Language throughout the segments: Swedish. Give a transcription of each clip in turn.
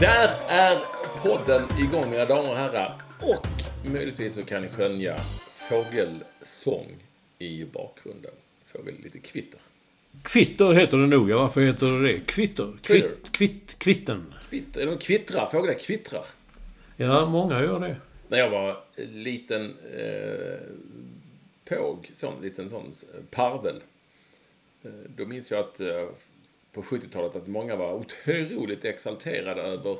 Där är podden igång mina damer och herrar. Och möjligtvis så kan ni skönja fågelsång i bakgrunden. Får väl lite kvitter. Kvitter heter det nog, ja. Varför heter det det? Kvitter? Kvitter. Kvitt, kvitt, kvitten. Kvitter, de kvittrar, fåglar kvittrar. Ja, många gör det. När jag var liten eh, påg, sån liten sån eh, parvel. Eh, då minns jag att eh, på 70-talet att många var otroligt exalterade över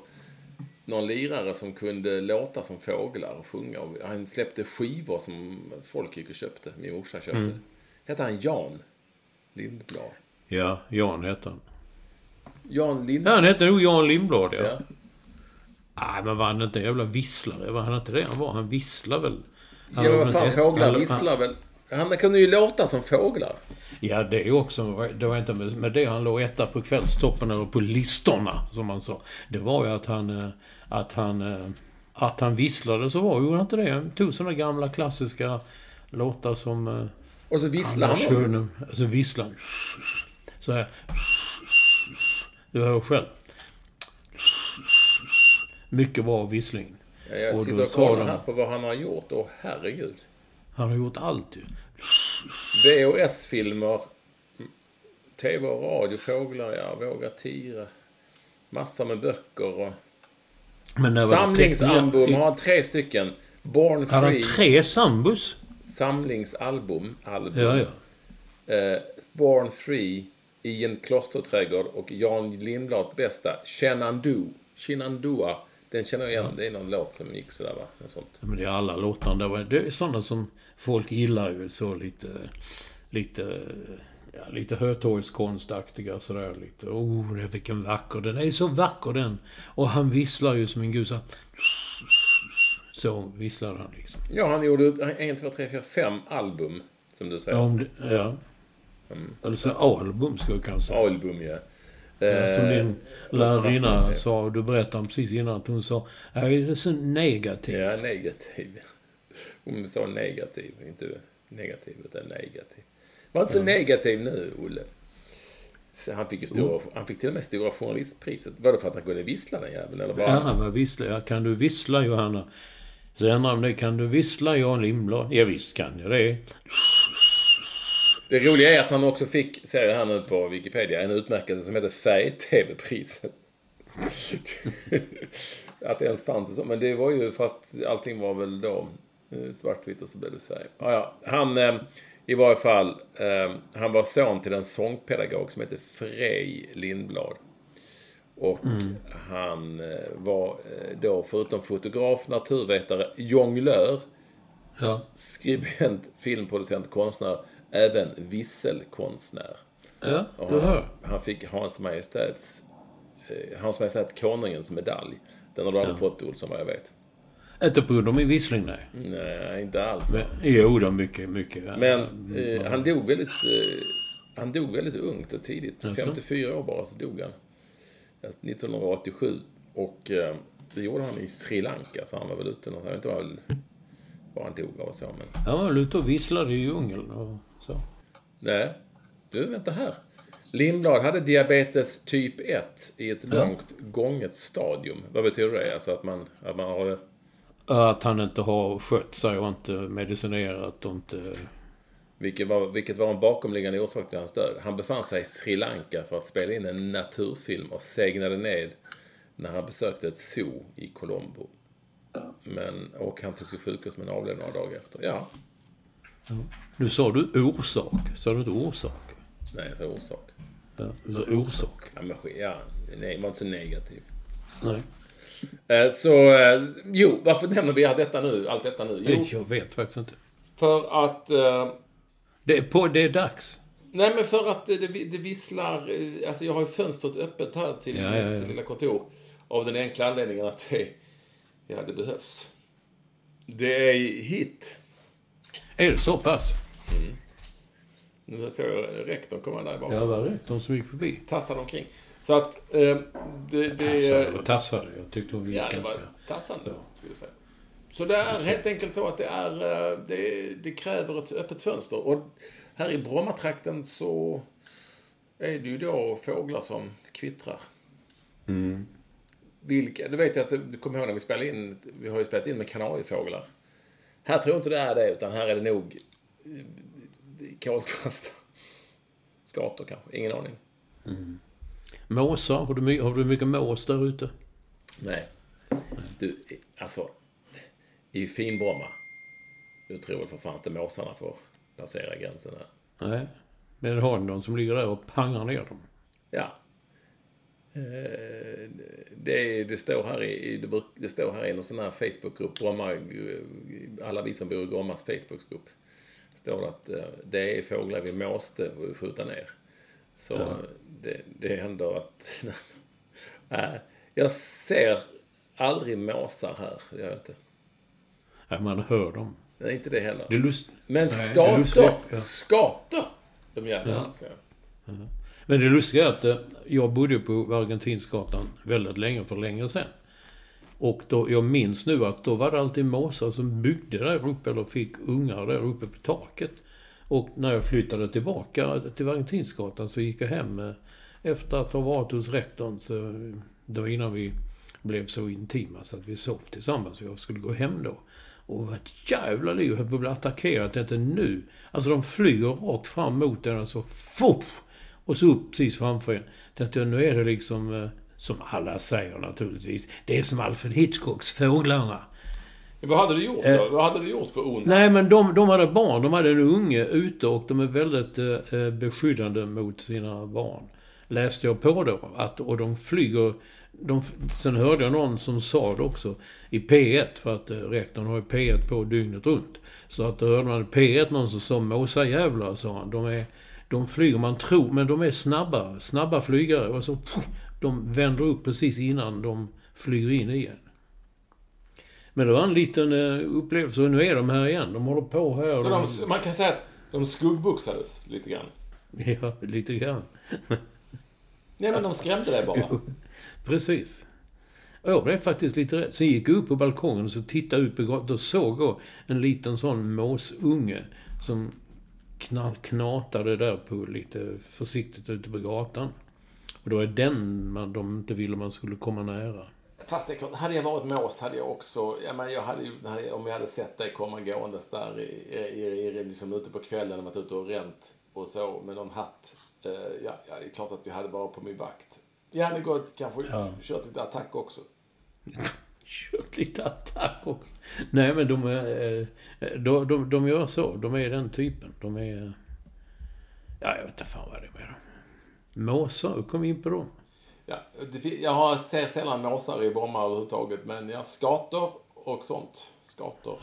någon lirare som kunde låta som fåglar och sjunga. Och han släppte skivor som folk gick och köpte. Min morsa köpte. Mm. Hette han Jan Lindblad? Ja, Jan hette han. Jan Ja, Lindblad? han hette nog Jan Lindblad, ja. Ja. Nej, men var han inte en jävla visslare? Var han inte det han var? Han visslar väl? Han Ja, var men vad fan, fåglar han- visslar väl? Han kunde ju låta som fåglar. Ja, det är också... Det var inte med, det han låg etta på kvällstoppen eller på listorna, som man sa. Det var ju att han... eh, Att han... eh, Att han visslade så var ju inte det. Han tog såna gamla klassiska låtar som... eh, Och så visslar han. Hör ni- Alltså visslan. Så här. Du hör själv. Mycket bra vissling. Ja, jag Och sitter och kollar här på vad han har gjort. Åh herregud. Han har gjort allt ju. VHS-filmer, tv och radio, fåglar, ja, våga tira. Massor med böcker och samlingsalbum. Har han tre stycken. Born Har han Free, tre sambus? samlingsalbum. Album. Ja, ja. Eh, Born Free, I en klosterträdgård och Jan Lindblads bästa, Shenandu. Shenandua. Den känner jag igen. Det är någon låt som gick sådär va? Något sånt. Men det är alla låtarna. Det är sådana som folk gillar ju. Så lite... Lite... Ja, lite Hötorgskonstaktiga sådär. Lite... Oh, det- vilken vacker. Den är så vacker den. Och han visslar ju som en gud. Så, så visslar han liksom. Ja, han gjorde en, två, tre, fyra, fem album. Som du säger. Ja, det, ja. Eller så album skulle jag kanske säga. Album, ja. Ja, som Eh, din lärarinna sa, du berättade precis innan, att hon sa jag är så negativ. Ja, negativ. Hon sa negativ, inte negativ, utan negativ. Var inte så negativ nu, Olle. Så han fick ju stora, han fick till och med stora journalistpriset. Var det för att han kunde vissla den jäveln, eller vad? Ja, men vissla, ja, kan du vissla Johanna? Så ändrade de det, kan du vissla Jan Lindblad? Ja, visst kan jag det. Det roliga är att han också fick, ser jag här nu på Wikipedia, en utmärkelse som heter Färg-TV-priset. att det ens fanns och så. Men det var ju för att allting var väl då svartvitt och så blev det färg. Ja, ja. Han, eh, i varje fall, eh, han var son till en sångpedagog som heter Frej Lindblad. Och han eh, var eh, då, förutom fotograf, naturvetare, jonglör, Ja. skribent, filmproducent, konstnär, även visselkonstnär. Ja, Och han, hör. han fick Hans Majestäts, eh, Hans Majestät Konungens medalj. Den har du aldrig fått Olsson vad jag vet. Inte på grund av min vissling, nej. Nej, inte alls. Men, jo, då mycket, mycket. ja. Men eh, han dog väldigt, eh, han dog väldigt ungt och tidigt. Jaså? 54 år bara så dog han. 1987. Och eh, det gjorde han i Sri Lanka, så han var väl ute någonstans. Jag vet inte, var väl var han dog av och så. Men... Ja, han var ute och visslade i djungeln och så. Nej. Du, vänta här. Lindblad hade diabetes typ 1 i ett långt gånget stadium. Vad betyder det? Alltså att man, att man har... Att han inte har skött sig och inte medicinerat och inte... Vilket var, vilket var en bakomliggande orsak till hans död. Han befann sig i Sri Lanka för att spela in en naturfilm och segnade ned när han besökte ett zoo i Colombo. Men, och han togs till sjukhus men avled några dagar efter. Ja, Nu sa du orsak. Sa du inte orsak? nej, så orsak. Ja, du sa orsak. Ja, men, ja, nej, var inte så negativ. Nej. Eh, Så, eh, jo, varför nämner vi allt detta nu? Allt detta nu? Jo, Jag vet faktiskt inte. för att... eh, Det är, på, det är dags. Nej, men för att det, det visslar... Alltså, jag har ju fönstret öppet här till Ja, ja, ja. mitt lilla kontor. Av den enkla anledningen att det, ja, det behövs. Det är hit. Är det så pass? Nu ser jag rektorn komma där bakom. Ja, var det de som gick förbi? Tassar omkring. Så att eh, det... det Tassade och tassade. Jag tyckte hon gick Ja, ganska... tassande, Så. skulle jag säga. Så det är helt enkelt så att det är... eh, Det, det kräver ett öppet fönster. Och här i Brommatrakten så är det ju då fåglar som kvittrar. Vilka, du vet jag att du kommer ihåg när vi spelade in, vi har ju spelat in med kanariefåglar. Här tror jag inte det är det, utan här är det nog eh, koltrast. Skator kanske, ingen aning. Måsar? Har du, har du mycket mås där ute? Nej. Du, alltså. I ju finbromma. Du tror väl för fan inte måsarna får passera gränsen här. Nej. Men har ni någon som ligger där och pangar ner dem? Ja. Eh, Det, det står här i, det, det står här i någon sån här Facebookgrupp, Bromma, alla vi som bor i Brommas Facebookgrupp. Står det att eh, det är fåglar vi måste skjuta ner. Så det, det händer att... Nej, jag ser aldrig måsar här, det gör jag inte. Ja, man hör dem. Nej, inte det heller. Det är lust... Men Nej, är skator, ja. skator, de gärna Ja. anser jag. Men det lustiga är att eh, jag bodde på Argentinsgatan väldigt länge, för länge sedan. Och då, jag minns nu att då var det alltid måsar som byggde där uppe, eller fick ungar där uppe på taket. Och när jag flyttade tillbaka till Valentinsgatan så gick jag hem eh, efter att ha varit hos rektorn, så, eh, det var innan vi blev så intima så att vi sov tillsammans. Jag skulle gå hem då. Och det var ett jävla liv. Jag höll på att bli attackerad. Jag tänkte nu. Alltså de flyger rakt fram mot en och så fuff! Och så upp precis framför en. Tänkte jag, nu är det liksom, eh, som alla säger naturligtvis, det är som Alfred Hitchcocks Fåglarna. Vad hade du gjort då? Vad hade du gjort för ont? Nej, men de, de hade barn. De hade en unge ute och de är väldigt eh, eh, beskyddande mot sina barn. Läste jag på då. Att, och de flyger... De, sen hörde jag någon som sa det också i P1, för att eh, rektorn har ju P1 på dygnet runt. Så att då hörde man i P1 någon som sa måsajävlar, sa han. De, är, de flyger, man tror, men de är snabba, snabba flygare. Och så pff, de vänder upp precis innan de flyger in igen. Men det var en liten eh, upplevelse. Och nu är de här igen. De håller på här. Så de, de, man kan säga att de skuggboxades lite grann. Ja, lite grann. Nej, men de skrämde dig bara. Precis. Och jag blev faktiskt lite rädd. Sen gick jag upp på balkongen och så tittade ut på gatan. Då såg jag en liten sån måsunge som kna- knatade där på lite försiktigt ute på gatan. Och då är den man, de inte ville man skulle komma nära. Fast det är klart, hade jag varit mås hade jag också, ja, men jag hade ju, om jag hade sett dig komma gåendes där i, i, i, liksom ute på kvällen och varit ute och ränt och så med någon hatt. Eh, ja, ja, det är klart att jag hade varit på min vakt. Jag hade gått, kanske Ja. kört lite attack också. Kört lite attack också. Nej men de är... eh, De, de, de gör så. De är den typen. De är... Ja, jag vet inte fan vad det är med dem. Måsar, kom in på dem? Ja, jag har, ser sällan måsar i Bromma överhuvudtaget, men ja, skator och sånt. Skator.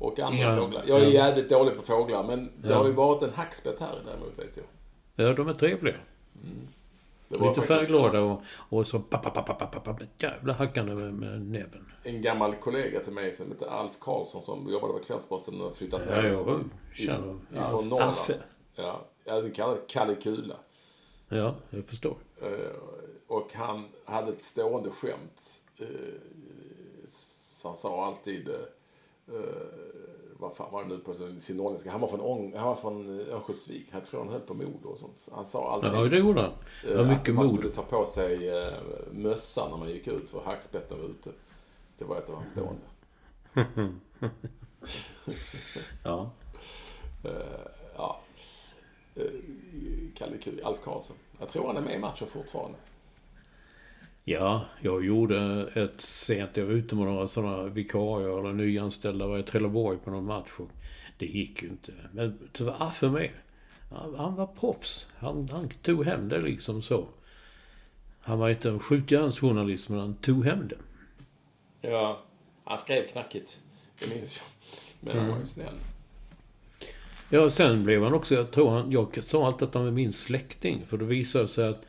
Och andra Ja, fåglar. Jag är ja. jävligt dålig på fåglar, men det Ja. har ju varit en hackspett här däremot, vet jag. Ja, de är trevliga. Det var Lite faktiskt färgglada och, och så jävla hackande med, med näbben. en gammal kollega till mig som heter Alf Karlsson som jobbade på Kvällsposten och flyttat Ja, ner jag ifrån- känner... ifrån Norrland. Affe. Ja, jag hade kallat Kalle Kula. Ja, jag förstår. Eh, Och han hade ett stående skämt. Eh, så Han sa alltid, eh, vad fan var det nu på sin norrländska? Han var från, Ång, han var från Örnsköldsvik. Jag tror han höll på Modo och sånt. Han sa alltid... Ja, det gjorde han. Det var mycket att man mod. skulle ta på sig mössan när man gick ut för hackspetten var ute. Det var ett av hans stående. Ja. Ja. Uh, Kalle Kuj, Alf Karlsson. Jag tror han är med i matchen fortfarande. Ja, jag gjorde ett sent... Jag var ute med några sådana vikarier eller nyanställda. var i Trelleborg på någon match. Och det gick ju inte. Men så var Affe med. Han, han var proffs. Han, han tog hem det liksom så. Han var inte en skjutjärnsjournalist, men han tog hem det. Ja, han skrev knackigt. Det minns jag. Men han var ju snäll. Ja, sen blev han också... Jag tror han... Jag sa alltid att han var min släkting. För det visade sig att...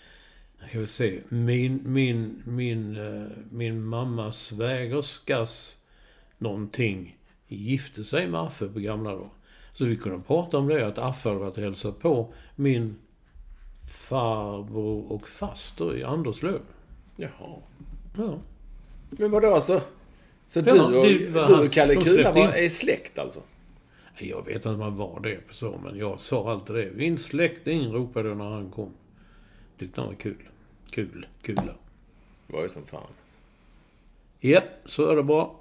Jag kan väl se. Min, min, min, eh, min mammas svägerskas någonting gifte sig med Affe på gamla dagar. Så vi kunde prata om det, att Affe hade varit och hälsat på min farbror och faster i Anderslöv. Jaha. Ja. Men vadå alltså? Så Ja, du, och, det var du han- och Kalle Kula är släkt alltså? Jag vet inte om man var det så, men jag sa alltid det. Min släkting ropade jag när han kom. Tyckte han var kul. Kul. Kula. Det var ju som fan. Japp, så är det bra.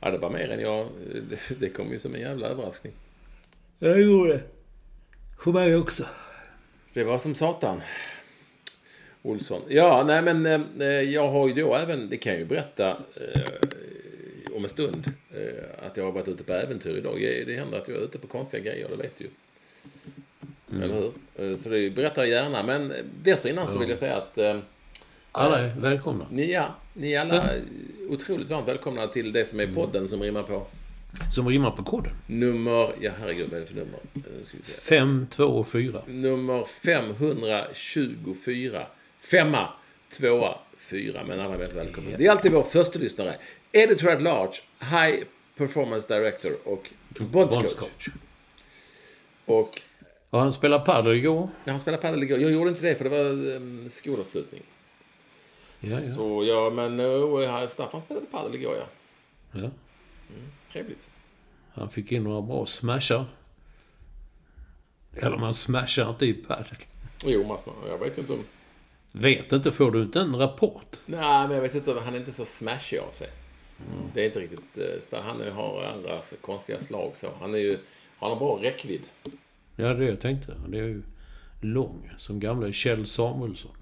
Ja, det var mer än jag... Det, det kom ju som en jävla överraskning. Jag gjorde det. För mig också. Det var som satan. Olsson. Ja, nej men eh, jag har ju då även, det kan jag ju berätta eh, om en stund, eh, att jag har varit ute på äventyr idag. Det händer att jag är ute på konstiga grejer, det vet du ju. Eller hur? Eh, Så det berättar jag gärna. Men dessförinnan så vill jag säga att eh, Alla är välkomna. ni, ja, ni är alla otroligt varmt välkomna till det som är podden som rimmar på Som rimmar på koden. nummer, ja herregud vad är det för nummer? Eh, Nu ska vi se. 5, 2 och 4. nummer 524. Femma, tvåa, fyra. Men alla mest välkomna. Det är alltid vår första lyssnare. Editor at Large, High Performance Director och Bondscoach. Bondscoach. Och Och han spelade padel igår. när han spelade padel igår, jag gjorde inte det för det var um, skolavslutning. Ja, ja. Så ja, men uh, Staffan spelade padel igår ja. ja. Trevligt. Han fick in några bra smashar. Eller man smashar inte i padel. Jo, massor. Jag vet inte om... Vet inte, får du inte en rapport? Nej, men jag vet inte om han är inte så smashig av sig. Det är inte riktigt... eh, Han är- har andra konstiga slag så. Han är ju... Han har bra räckvidd. Ja, det är det jag tänkte. Han är ju lång. Som gamla Kjell Samuelsson.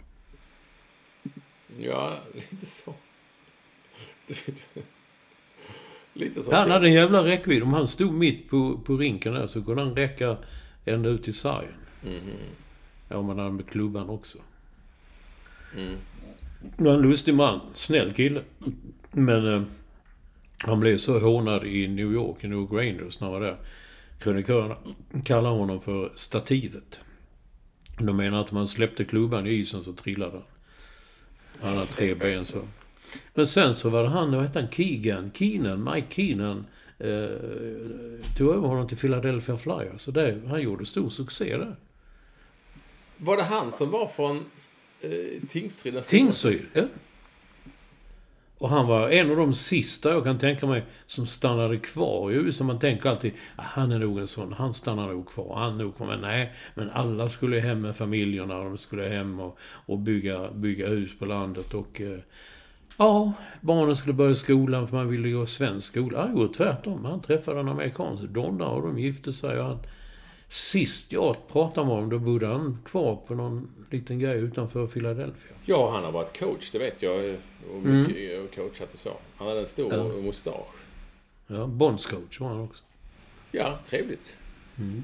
Ja, lite så. lite så. Han hade en jävla räckvidd. Om han stod mitt på, på rinken där så kunde han räcka ända ut till sargen. Ja, men han med klubban också. Det var en lustig man. Snäll kille. Men eh, han blev så hånad i New York, i New York Rangers, när han var där. Krönikörerna kallar honom för stativet. De menar att om man släppte klubban i isen så trillade han. Han har tre ben så. Men sen så var det han, vad hette han, Keegan, Keenan, Mike Keenan. Eh, tog över honom till Philadelphia Flyers. Så det, han gjorde stor succé där. Var det han som var från eh, Tingsryd? Tingsryd, ja. Och han var en av de sista jag kan tänka mig som stannade kvar i USA. Man tänker alltid, ah, han är nog en sån, han stannar nog kvar, han nog kommer. Nej, men alla skulle hem med familjerna, de skulle hem och, och bygga, bygga hus på landet och... Eh, ja, barnen skulle börja skolan för man ville gå svensk skola. Han gjorde tvärtom. Han träffade en amerikansk donna och de gifte sig. Och han, sist jag pratade med honom, då bodde han kvar på någon liten grej utanför Philadelphia. Ja, han har varit coach, det vet jag. Och mycket och coachat och så. Han hade en stor Ja. mustasch. Ja, bondscoach var han också. Ja, trevligt.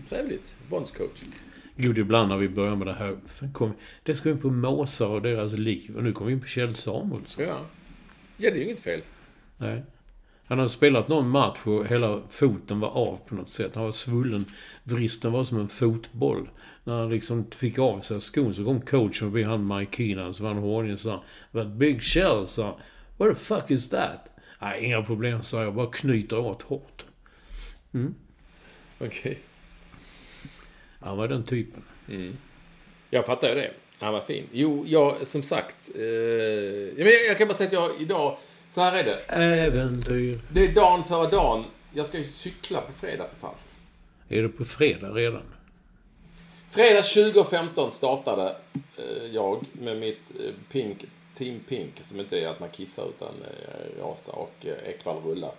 Trevligt. Bondscoach. Gud, ibland när vi börjar med det här. Kom, det ska in på måsar och deras liv. Och nu kommer vi in på Kjell Samuelsson. Ja. Ja, det är ju inget fel. Nej. Han hade spelat någon match och hela foten var av på något sätt. Han var svullen. Vristen var som en fotboll. När han liksom fick av sig skon så kom coachen förbi han Mike Keenan. Så var han hårding och sa That Big Shell sa What the fuck is that? Nej, inga problem, sa jag. Bara knyter åt hårt. Mm. Okej. Han var den typen. Mm. Jag fattar ju det. Han var fin. Jo, jag som sagt. Eh, jag kan bara säga att jag idag så här är det. Äventyr. Det är dagen före dagen. Jag ska ju cykla på fredag för fan. Är det på fredag redan? Fredag 20.15 startade eh, jag med mitt eh, Pink, Team Pink, som inte är att man kissar utan eh, Rasa och eh, Ekwall rullar.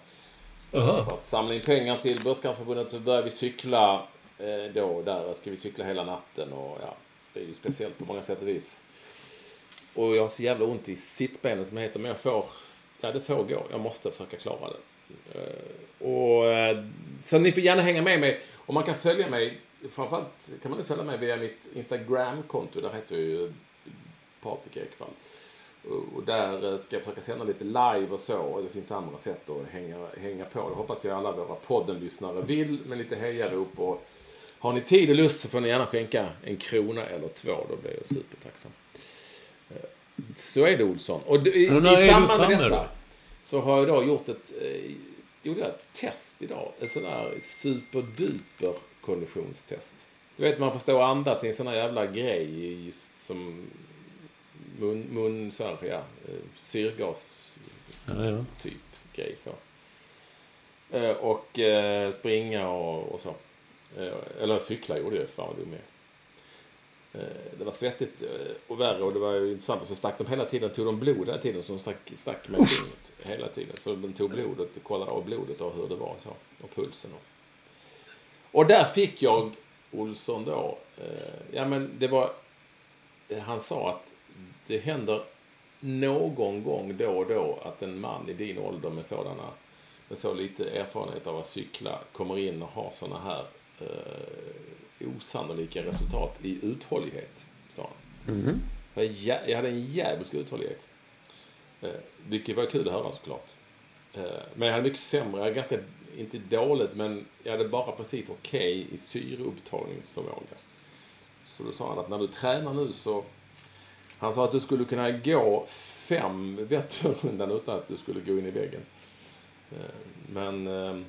Så för att samla in pengar till Börskancerförbundet så börjar vi cykla eh, då. Där ska vi cykla hela natten och ja, det är ju speciellt på många sätt och vis. Och jag har så jävla ont i sittbenen som heter, men jag får, ja det får gå. Jag måste försöka klara det. Eh, och, eh, så ni får gärna hänga med mig. Och man kan följa mig, framförallt kan man följa mig via mitt Instagram-konto. Där heter jag ju Patrik Ekwall. Och- där eh, ska jag försöka sända lite live och så. Och det finns andra sätt att hänga, hänga på. Det hoppas jag alla våra poddenlyssnare vill med lite hejarop. Och har ni tid och lust så får ni gärna skänka en krona eller två. Då blir jag supertacksam. Så är det Olsson. Och i, i samband med detta då? så har jag då gjort ett, eh, gjorde jag ett test idag. En sån där superduper konditionstest. Du vet man får stå och andas i en sån här jävla grej som mun, mun så här, ja, eh, syrgas Ja, ja. typ grej så. Eh, Och eh, springa och, och så. Eh, Eller cykla gjorde jag, fan vad dum jag Det var svettigt eh, och värre och det var ju intressant. Så stack de hela tiden, tog de blod hela tiden. Så de stack, stack med fingret hela tiden. Så de tog blodet och kollade av blodet och hur det var så. Och pulsen och. Och där fick jag Olsson då. Eh, ja men det var. eh, Han sa att det händer någon gång då och då att en man i din ålder med sådana med så lite erfarenhet av att cykla kommer in och har sådana här eh, osannolika resultat i uthållighet, sa han. Jag, jä- jag hade en jävligt uthållighet. Eh, vilket var kul att höra såklart. Eh, men jag hade mycket sämre, ganska, inte dåligt, men jag hade bara precis okej i syreupptagningsförmåga. Så då sa han att när du tränar nu så han sa att du skulle kunna gå fem Vätternrundan utan att du skulle gå in i väggen. Eh, Men eh,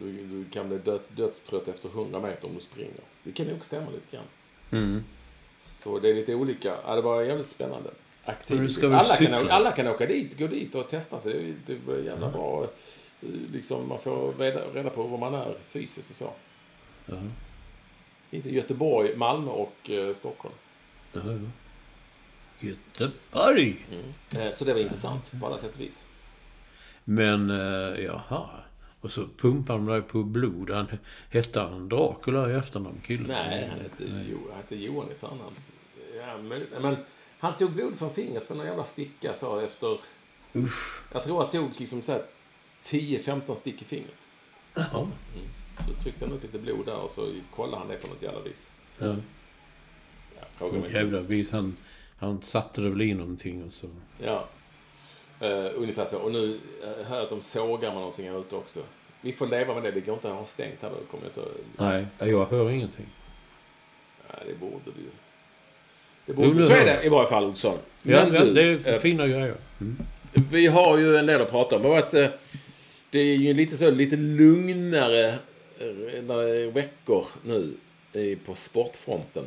du, du kan bli död, dödstrött efter 100 meter om du springer. Det kan nog stämma lite grann. Mm. Så det är lite olika. Ja, det var jävligt spännande. Aktivt. Alla kan, alla kan åka dit, gå dit och testa sig. Det, är- det var jävla bra. Liksom, man får reda, reda på var man är fysiskt och så. Ja. finns i Göteborg, Malmö och eh, Stockholm. Ja. Göteborg! Eh, så det var intressant på alla sätt och vis. Men, eh, jaha. Och så pumpar de dig på blod. Han, hette han Dracula i efternamn, killen? Nej, han hette, jo, han hette Johan i förnamn. Ja, men, men han tog blod från fingret med någon jävla sticka så efter... Jag tror att tog liksom så här 10-15 stick i fingret. Jaha. Så tryckte han ut lite blod där och så kollade han det på något jävla vis. Ja. Ja, fråga mig. Jävla vis. Han, han satte det väl i någonting och så. Ja. Uh, ungefär så. Och nu uh, hör jag att de sågar med någonting här ute också. Vi får leva med det. Det går inte att ha stängt här då. Kommer jag inte att... Nej, jag hör ingenting. Nej, det borde du ju. Det borde Jo, Så är det i varje fall, Olsson. Ja, Men ja, du, det är eh, fina grejer. Mm. Vi har ju en del att prata om. Varit, eh, det är ju lite så lite lugnare eh, veckor nu i- på sportfronten.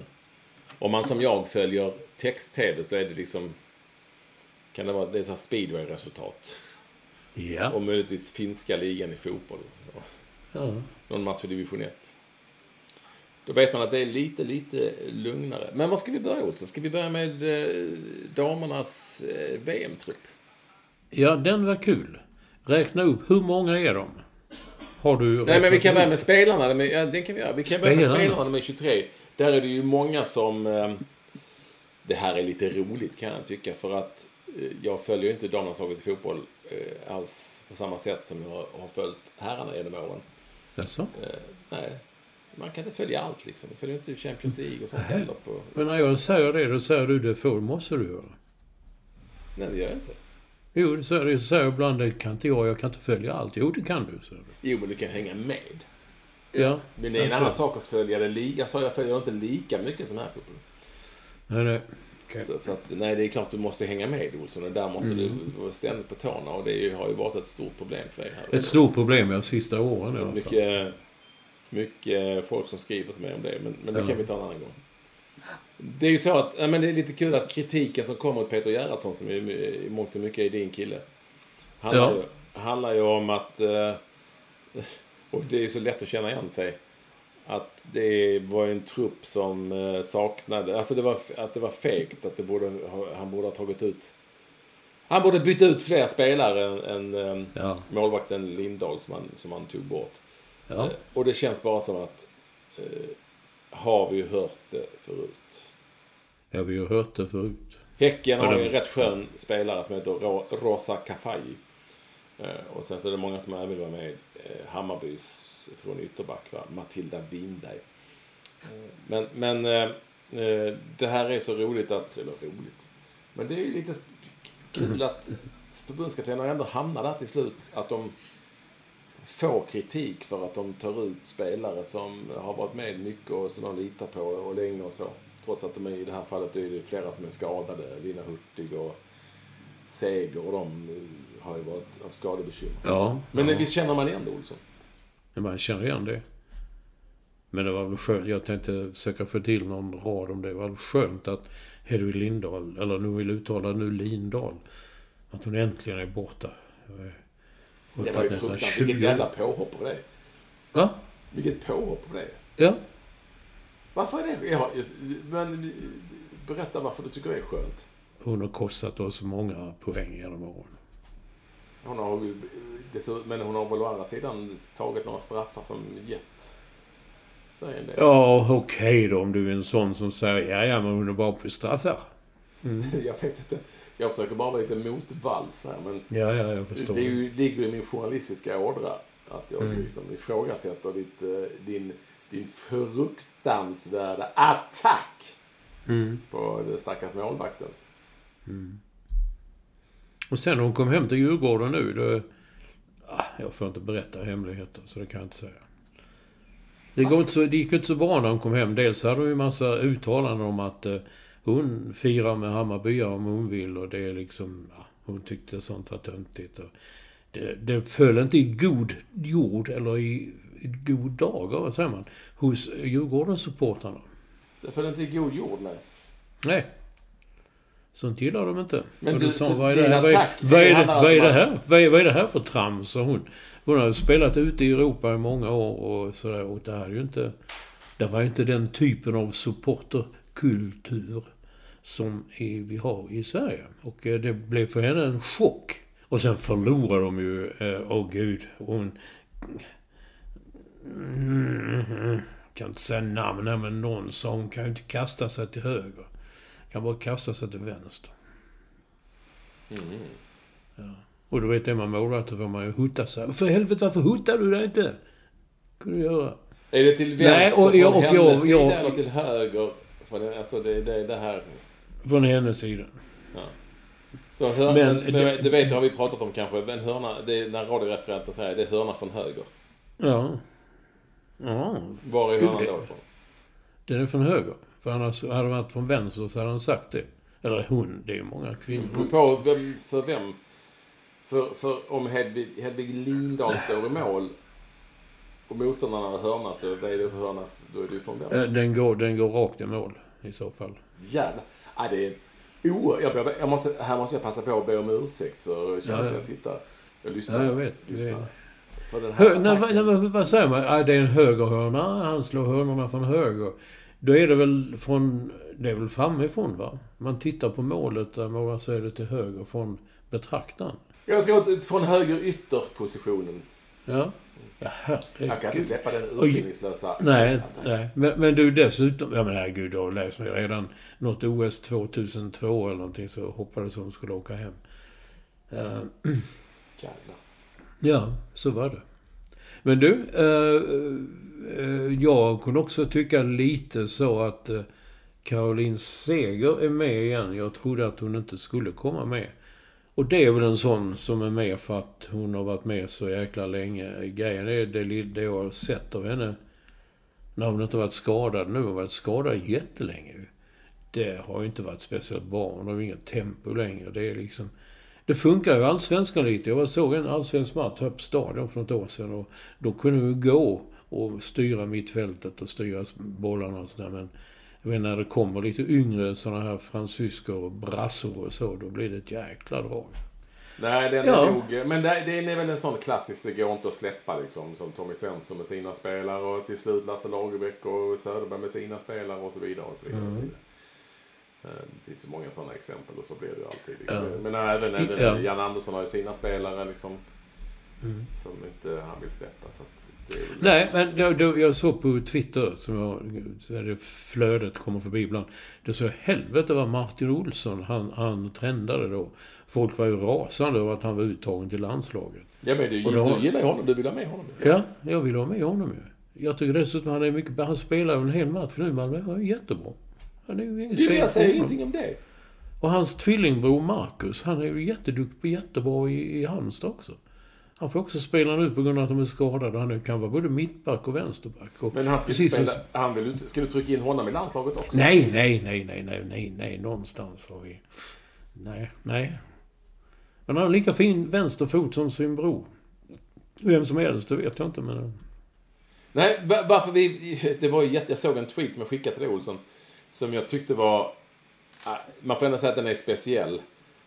Om man som jag följer text-tv så är det liksom... Kan det vara det är så speedway-resultat. Ja. Och möjligtvis finska ligan i fotboll. Så. ja. Någon match i division 1. Då vet man att det är lite, lite lugnare. Men var ska vi börja Olsson? Ska vi börja med eh, damernas eh, VM-trupp? Ja, den var kul. Räkna upp, hur många är de? Har du Nej, men vi kan börja med spelarna. Men, ja, det kan vi göra. Vi kan börja med Spelarna? spelarna med 23. Där är det ju många som... Eh, det här är lite roligt kan jag tycka. För att jag följer inte damlandslaget i fotboll eh, alls på samma sätt som jag har följt herrarna genom åren. Jaså? Eh, nej, man kan inte följa allt liksom. Man följer inte Champions League och sånt heller. På... Men när jag säger det, då säger du det får, måste du göra. Nej, det gör jag inte. Jo, det säger, det säger jag ibland, det kan inte jag, jag kan inte följa allt. Jo, det kan du, säger du. Jo, men du kan hänga med. Ja. Men det är en jag annan sak att följa det. Jag sa jag följer inte lika mycket som här fotboll. Nej, nej. Okej. Så, så att, nej, det är klart du måste hänga med Olsson. Och där måste Mm. du vara ständigt på tårna. Och det har ju varit ett stort problem för dig här. Ett stort problem, ja, sista åren i alla fall. mycket, mycket folk som skriver till mig om det. Men, men det Ja. kan vi ta en annan gång. Det är ju så att, ja, men det är lite kul att kritiken som kommer mot Peter Gerhardsson, som är i mångt och mycket är din kille. Handlar, Ja. ju, handlar ju om att... eh, Och det är så lätt att känna igen sig. Att det var en trupp som eh, saknade... Alltså det var, att det var fegt. Att det borde, ha- han borde ha tagit ut... Han borde byta ut fler spelare än, än eh, Ja. målvakten Lindahl som han, som han tog bort. Ja. Eh, Och det känns bara som att... Eh, har vi ju hört det förut. ja, vi har hört det förut. Häcken har ju en rätt skön spelare som heter Ro- Rosa Kafaji. Eh, och sen så är det många som även var med. Eh, Hammarbys, är ytterback, va? Matilda Winberg. Men men eh, eh, det här är så roligt att, eller roligt, men det är ju lite kul att förbundskaptenen ändå hamnar där till slut. Att de får kritik för att de tar ut spelare som har varit med mycket och som de litar på och länge och så. Trots att de är, i det här fallet är det flera som är skadade. Lina Hurtig och Seger och de har ju varit av skadebekymmer. Ja. Men ja. visst känner man igen det, Olsson? Men man känner igen det. Men det var väl skönt. Jag tänkte försöka få till någon rad om det. Det var väl skönt att Hedvig Lindahl, eller nu vill uttala nu Lindahl, att hon äntligen är borta. Jag Det var ju fruktansvärt. 20 Vilket jävla påhopp på det. Va? Vilket påhopp på det. Ja. Varför är det... Ja, men berätta varför du tycker det är skönt. Hon har kostat oss många poäng genom åren. Hon har, ju- men hon har väl å andra sidan tagit några straffar som gett Sverige en del. Ja, okej då om du är en sån som säger ja, ja, men hon är bara på straffar. Jag vet inte. Jag försöker bara vara lite motvalls här. Men Ja, ja, jag förstår. det är ju, ligger i min journalistiska ådra. Att jag Mm. liksom ifrågasätter ditt, eh, din, din fruktansvärda attack Mm. på den stackars målvakten. Och sen när hon kom hem till Djurgården nu, då... Ah, jag får inte berätta hemligheter, så det kan jag inte säga. Det, går inte så, det gick inte så bra när hon kom hem. Dels hade hon ju massa uttalanden om att eh, hon firar med Hammarbyar om hon vill och det är liksom... Ja, hon tyckte sånt var töntigt. Och det, det föll inte i god jord, eller i, i god dagar, vad säger man, hos Djurgårdens-supportrarna. Det föll inte i god jord, nej. Nej. Sånt gillar de inte. Men och du, sa vad är det här, vad är, vad är, det, vad är det här? Vad är, vad är det här för trams? sa hon. Hon hade spelat ute i Europa i många år och sådär. Och det här är ju inte... Det var ju inte den typen av supporterkultur som vi har i Sverige. Och eh, det blev för henne en chock. Och sen förlorade de ju, eh, åh gud, hon... Mm, kan inte säga namn här, men någon sa hon kan ju inte kasta sig till höger. Kan bara kasta sig till vänster. Mm. Och då vet är man målvakt, då får man ju hutta sig. För helvete, varför huttar du dig inte? kunde du göra. Är det till Nej, vänster och från jag- och hennes jag- sida jag- eller till höger? För det, alltså det, det, det här... Från hennes sida. Så hör, Men men, det- det, vet du, har vi pratat om kanske. Men hörna, det är när radioreferenten säger det är hörna från höger. Ja. Ja, Var är hörnan då ifrån? den är från höger. För annars hade det varit från vänster så hade han sagt det. Eller hon, det är ju många kvinnor. Beror på vem, för vem. För, för om Hedvig, Hedvig Lindahl står i mål och motståndarna har hörna så vad är det för hörna? Då är det ju från Eh, vänster. Den går, den går rakt i mål i så fall. Jävlar. Ja, det är o... Jag, jag måste, här måste jag passa på att be om ursäkt för känsliga Ja, ja. tittare. Jag lyssnar. Ja, jag vet. Lyssnar. För den här Hö, nej, nej, men vad säger man? Ah, det är en högerhörna. Han slår hörnorna från höger. Då är det väl från... Det är väl framifrån va? Man tittar på målet där målvakten säger det till höger från betraktaren. Jag ska från höger ytterpositionen. Ja. Ja, Jag kan inte herregud. släppa den urskillningslösa Nej, nej. Men, men du dessutom... Ja men herregud, har läst mig redan något OS 2002 eller någonting så hoppades hon skulle åka hem. Eh, Jävlar. Ja, så var det. Men du, eh, eh, jag kunde också tycka lite så att eh, Caroline Seger är med igen. Jag trodde att hon inte skulle komma med. Och det är väl en sån som är med för att hon har varit med så jäkla länge. Grejen är det, det jag har sett av henne när hon inte varit skadad nu. Hon har varit skadad jättelänge ju. Det har ju inte varit speciellt bra. Hon har ju inget tempo längre. Det är liksom... Det funkar ju Allsvenskan lite. Jag såg en allsvensk match här på Stadion för något år sedan. Och då kunde ju gå och styra mittfältet och styra bollarna och sådär. Men jag vet, när det kommer lite yngre sådana här fransyskor och brassor och så, då blir det ett jäkla drag. Nej, den Ja. är nog... Men det, det är väl en sån klassisk, det går inte att släppa liksom. Som Tommy Svensson med sina spelare och till slut Lasse Lagerbäck och Söderberg med sina spelare och så vidare. Och så vidare. Mm. Och så vidare. Eh, Det finns ju många sådana exempel och så blir det ju alltid. Liksom. Ja. Men även, även Ja. Jan Andersson har ju sina spelare liksom. Mm. Som inte han vill släppa. Så att det är Nej, men då, då, jag såg på Twitter, som jag, där det flödet kommer förbi ibland. Det så helvete vad Martin Olsson, han, han trendade då. Folk var ju rasande över att han var uttagen till landslaget. Ja men du, då- du gillar ju honom, du vill ha med honom. ju. Ja, jag vill ha med honom ju. Jag tycker dessutom han är mycket... Han spelar en hel match nu i Malmö. Han är jättebra. Han är ju inget Jo, jag säger ingenting om det. Och hans tvillingbror Marcus, han är ju jätteduktig, jättebra i, i Halmstad också. Han får också spela nu på grund av att de är skadade. Han kan vara både mittback och vänsterback. Och Men han ska precis spela, han vill inte, ska du trycka in honom i landslaget också? Nej, nej, nej, nej, nej, nej, nej, någonstans har vi... Nej, nej. Men han har lika fin vänsterfot som sin bror. Vem som äldst, det vet jag inte, men... Nej, va- varför vi... Det var ju jätte... Jag såg en tweet som jag skickade till dig, Olsson. Som jag tyckte var... ah, Man får ändå säga att den är speciell.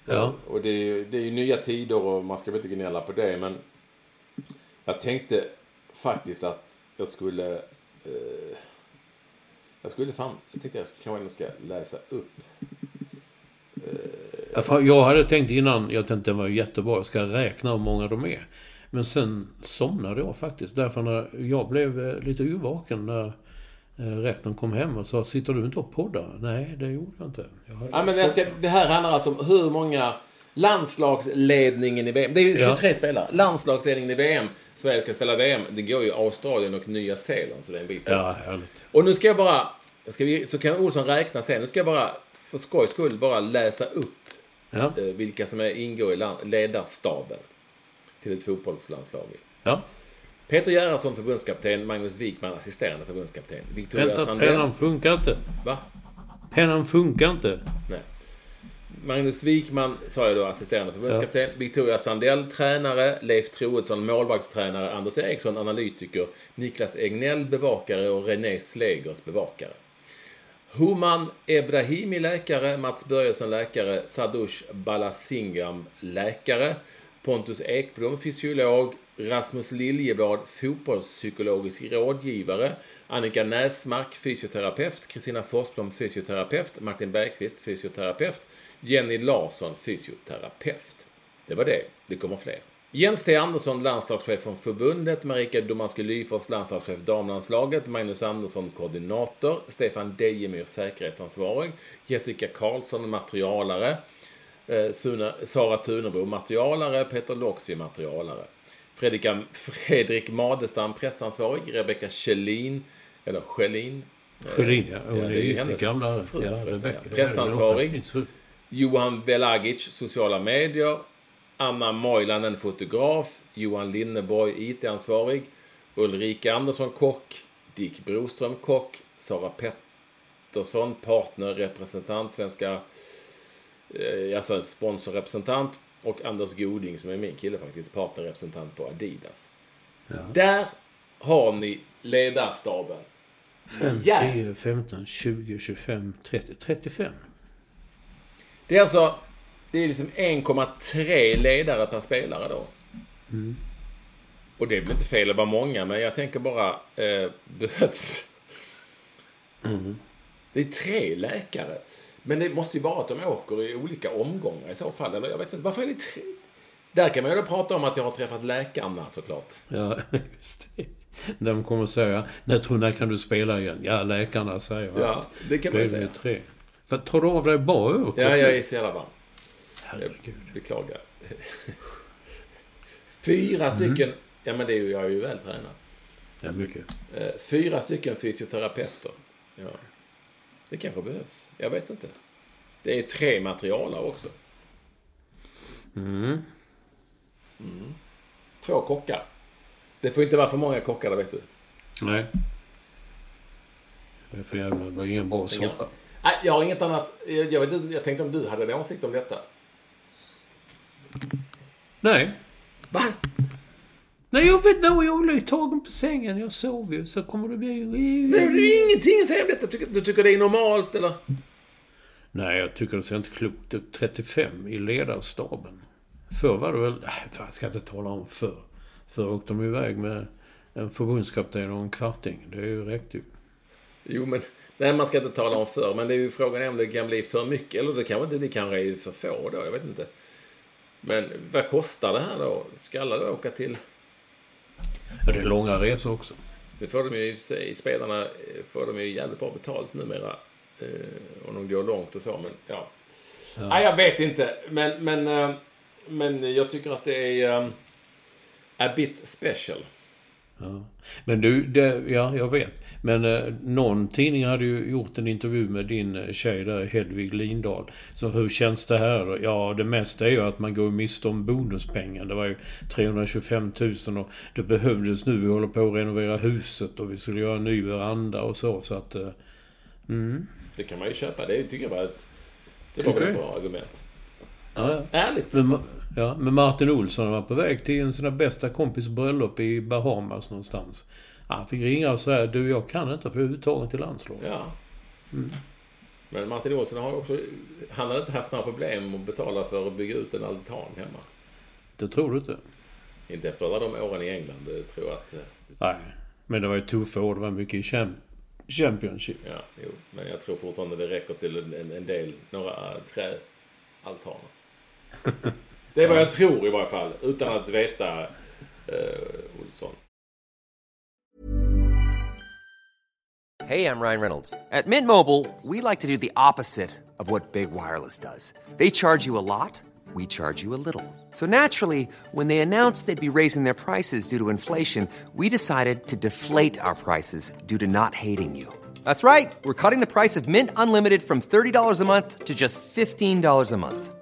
Ja. Och det är, ju- det är ju nya tider och man ska väl inte gnälla på det, men... Jag tänkte faktiskt att jag skulle... Eh, jag skulle fan... Jag tänkte jag kanske ändå ska läsa upp. För Jag hade tänkt innan, jag tänkte den var jättebra, jag ska räkna hur många de är. Men sen somnade jag faktiskt. Därför när jag blev eh, lite yrvaken när eh, rektorn kom hem och sa Sitter du inte och poddar? Nej, det gjorde jag inte. Jag Ja, men jag ska, det här handlar alltså om hur många landslagsledningen i VM. Det är ju Ja. 23 spelare. Landslagsledningen i VM. Sverige ska spela VM. Det går ju Australien och Nya Zeeland. Så det är en bit bort. Ja, härligt. Och nu ska jag bara... Ska vi, så kan Olsson räkna sen. Nu ska jag bara för skojs skull bara läsa upp Ja, eh, vilka som är, ingår i land, ledarstaben till ett fotbollslandslag. ja. Peter Gerhardsson förbundskapten, Magnus Wikman assisterande förbundskapten. Victoria Vänta, Sandell. pennan funkar inte. Va? Pennan funkar inte. Nej. Magnus Wikman sa jag då, assisterande förbundskapten. Victoria Sandell, tränare. Leif Troedsson, målvaktstränare. Anders Eriksson, analytiker. Niklas Egnell, bevakare. Och René Slegers, bevakare. Human Ebrahimi, läkare. Mats Börjesson, läkare. Sadush Balasingham, läkare. Pontus Ekblom, fysiolog. Rasmus Liljeblad, fotbollspsykologisk rådgivare. Annika Näsmark, fysioterapeut. Kristina Forsblom, fysioterapeut. Martin Bergqvist, fysioterapeut. Jenny Larsson, fysioterapeut. Det var det. Det kommer fler. Jens T Andersson, landslagschef från förbundet. Marika Domanski Lyfors, landslagschef damlandslaget. Magnus Andersson, koordinator. Stefan Dejemyr, säkerhetsansvarig. Jessica Karlsson, materialare. Eh, Suna, Sara Tunebro, materialare. Peter Loxvi, materialare. Fredrika, Fredrik Madestam, pressansvarig. Rebecka Kjellin, eller Schelin. Sjödin, ja. Ja, det är ju hennes gamla fru, ja, Rebecka. ja. Pressansvarig. Johan Belagic, sociala medier. Anna Moilanen, fotograf. Johan Linneborg, IT-ansvarig. Ulrika Andersson, kock. Dick Broström, kock. Sara Pettersson, partner, representant, svenska... Eh, alltså sponsorrepresentant. Och Anders Goding, som är min kille faktiskt, partnerrepresentant på Adidas. Där har ni ledarstaben. 5, Ja. 10, 15, 20, 25, 30, 35. Det är alltså... Det är liksom 1,3 ledare per spelare då. Och det är väl inte fel att vara många, men jag tänker bara... Eh, behövs... Det är tre läkare. Men det måste ju vara att de åker i olika omgångar i så fall. Eller jag vet inte, varför är det tre? Där kan man ju då prata om att jag har träffat läkarna såklart. Ja, just det. De kommer säga, när tror när kan du spela igen? Ja, läkarna säger Ja, att det kan man ju säga. tre. För tar du av dig bara? Ja, jag är så jävla varm. Jag Herregud. beklagar. Fyra stycken... Ja, men det är ju, jag är ju väl tränad. Ja, mycket. Eh, Fyra stycken fysioterapeuter. Ja. Det kanske behövs. Jag vet inte. Det är tre materialare också. Mm. Två kockar. Det får inte vara för många kockar, det vet du. Nej. Det är för jävla... Det var ingen bra soppa. Nej, jag har inget annat. Jag, jag, vet, inte, jag tänkte om du hade en åsikt om detta. Nej. Va? Nej, jag vet inte. Jag blev tagen på sängen. Jag sov ju. Så kommer det bli... Men det är ingenting att säga om detta. Du tycker det är normalt, eller? Nej, jag tycker det ser inte klokt ut. 35 i ledarstaben. Förr var det väl... Nej, fan, jag ska inte tala om förr. Förr åkte de iväg med en förbundskapten och en kvarting. Det räckte ju. Jo, men nej, man ska inte tala om för, men det är ju frågan om det kan bli för mycket eller det kanske inte, det kanske är för få då, jag vet inte. Men vad kostar det här då? Ska alla då åka till? Ja, det är långa resor också. Det får de ju i sig, spelarna eh, får de ju jävligt bra betalt numera. Eh, om de går långt och så, men ja. Ja. Nej, jag vet inte, men, men, eh, men jag tycker att det är um, a bit special. Ja. Men du, det, ja, jag vet. Men eh, någon tidning hade ju gjort en intervju med din tjej där, Hedvig Lindahl. Så hur känns det här då? Ja, det mesta är ju att man går miste om bonuspengen. Det var ju 325 000 och det behövdes nu. Vi håller på att renovera huset och vi skulle göra en ny veranda och så. Så att... Eh, mm. Det kan man ju köpa. Det tycker jag var ett, det var väl ett bra argument. Ja, ja. Ärligt. Men, ja, men Martin Olsson var på väg till en sina bästa kompis bröllop i Bahamas någonstans. Han fick ringa och säga du jag kan inte för jag är uttagen till landslaget. Ja. Mm. Men Martin Olsson har också... Han hade inte haft några problem att betala för att bygga ut en altan hemma. Det tror du inte? Inte efter alla de åren i England. Det tror jag att... eh, Nej. Men det var ju tuffa år. Det var mycket i Cham- Championship. Ja, jo. Men jag tror fortfarande det räcker till en, en, del, några äh, träaltaner. Det är vad jag tror i varje fall. Utan att veta eh, Olsson. Hej, jag Ryan Reynolds. På Mint Mobile, we like to do the opposite of what Big Wireless does. They charge you a lot, we charge you a little. So naturally, when they announced they'd be raising their prices due to inflation, we decided to deflate our prices due to not hating you. That's right. We're cutting the price of Mint Unlimited from $30 a month to just $15 a month.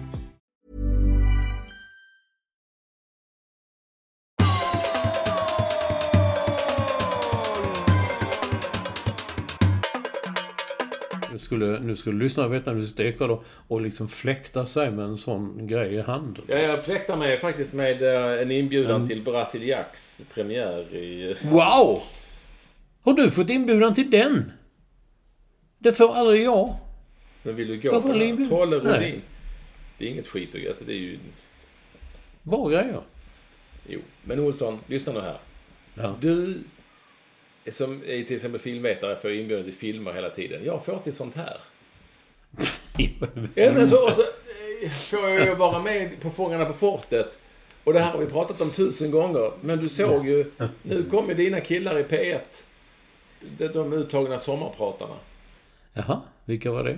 skulle, nu skulle lyssnarna veta nu steker då och liksom fläkta sig med en sån grej i handen. Ja, jag fläktar mig faktiskt med eh, en inbjudan till Brasiliaks premiär i... Wow! Har du fått inbjudan till den? Det får aldrig jag. Men vill du gå Varför på den? Trolle. Rodin. Det är inget skit att alltså det är ju... Bra grejer. Jo. Men Olsson, lyssna nu här. Ja. Du som är till exempel filmvetare får inbjudan till filmer hela tiden. Jag får till sånt här. Ja, men så, och så får jag ju vara med på Fångarna på fortet. Och det här har vi pratat om tusen gånger. Men du såg ju, nu kommer dina killar i P1. De, de uttagna sommarpratarna. Jaha, vilka var det?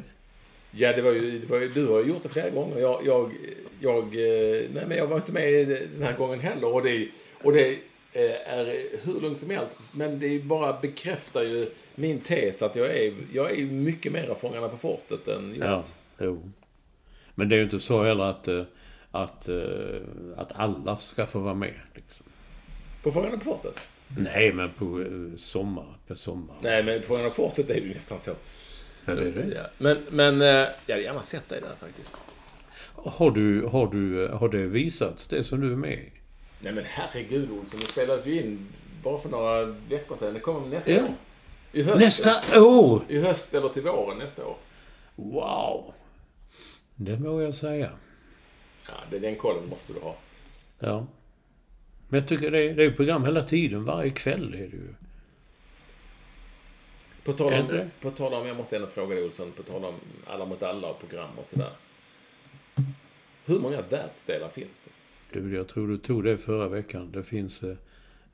Ja, det var ju, det var ju, du har ju gjort det flera gånger. Jag, jag, jag, eh, nej men jag var inte med den här gången heller. Och det, och det är hur lugnt som helst. Men det bara bekräftar ju min tes att jag är, jag är mycket mer Fångarna på fortet än just... Ja, jo. Men det är ju inte så heller att, eh, att, eh, att alla ska få vara med. Liksom. På Fångarna på fortet? Nej, men på eh, sommar, på sommar. Nej, men på Fångarna på fortet är det ju nästan så. Ja, det är det. Ja. Men, men eh, jag hade gärna sett dig där faktiskt. Har, du, har, du, har det visats, det som du är med i? Nej men herregud Olsson, det spelas ju in bara för några veckor sedan. Det kommer nästa Ja. år. I höst, Nästa år! I höst eller till våren nästa år. Wow! Det må jag säga. Ja, det, den kollen måste du ha. Ja. Men jag tycker det är, det är program hela tiden. Varje kväll är det ju. På tal om, på tal om, jag måste ändå fråga dig Olsson, på tal om alla mot alla och program och sådär. Hur många världsdelar finns det? Du, jag tror du tog det förra veckan. Det finns eh,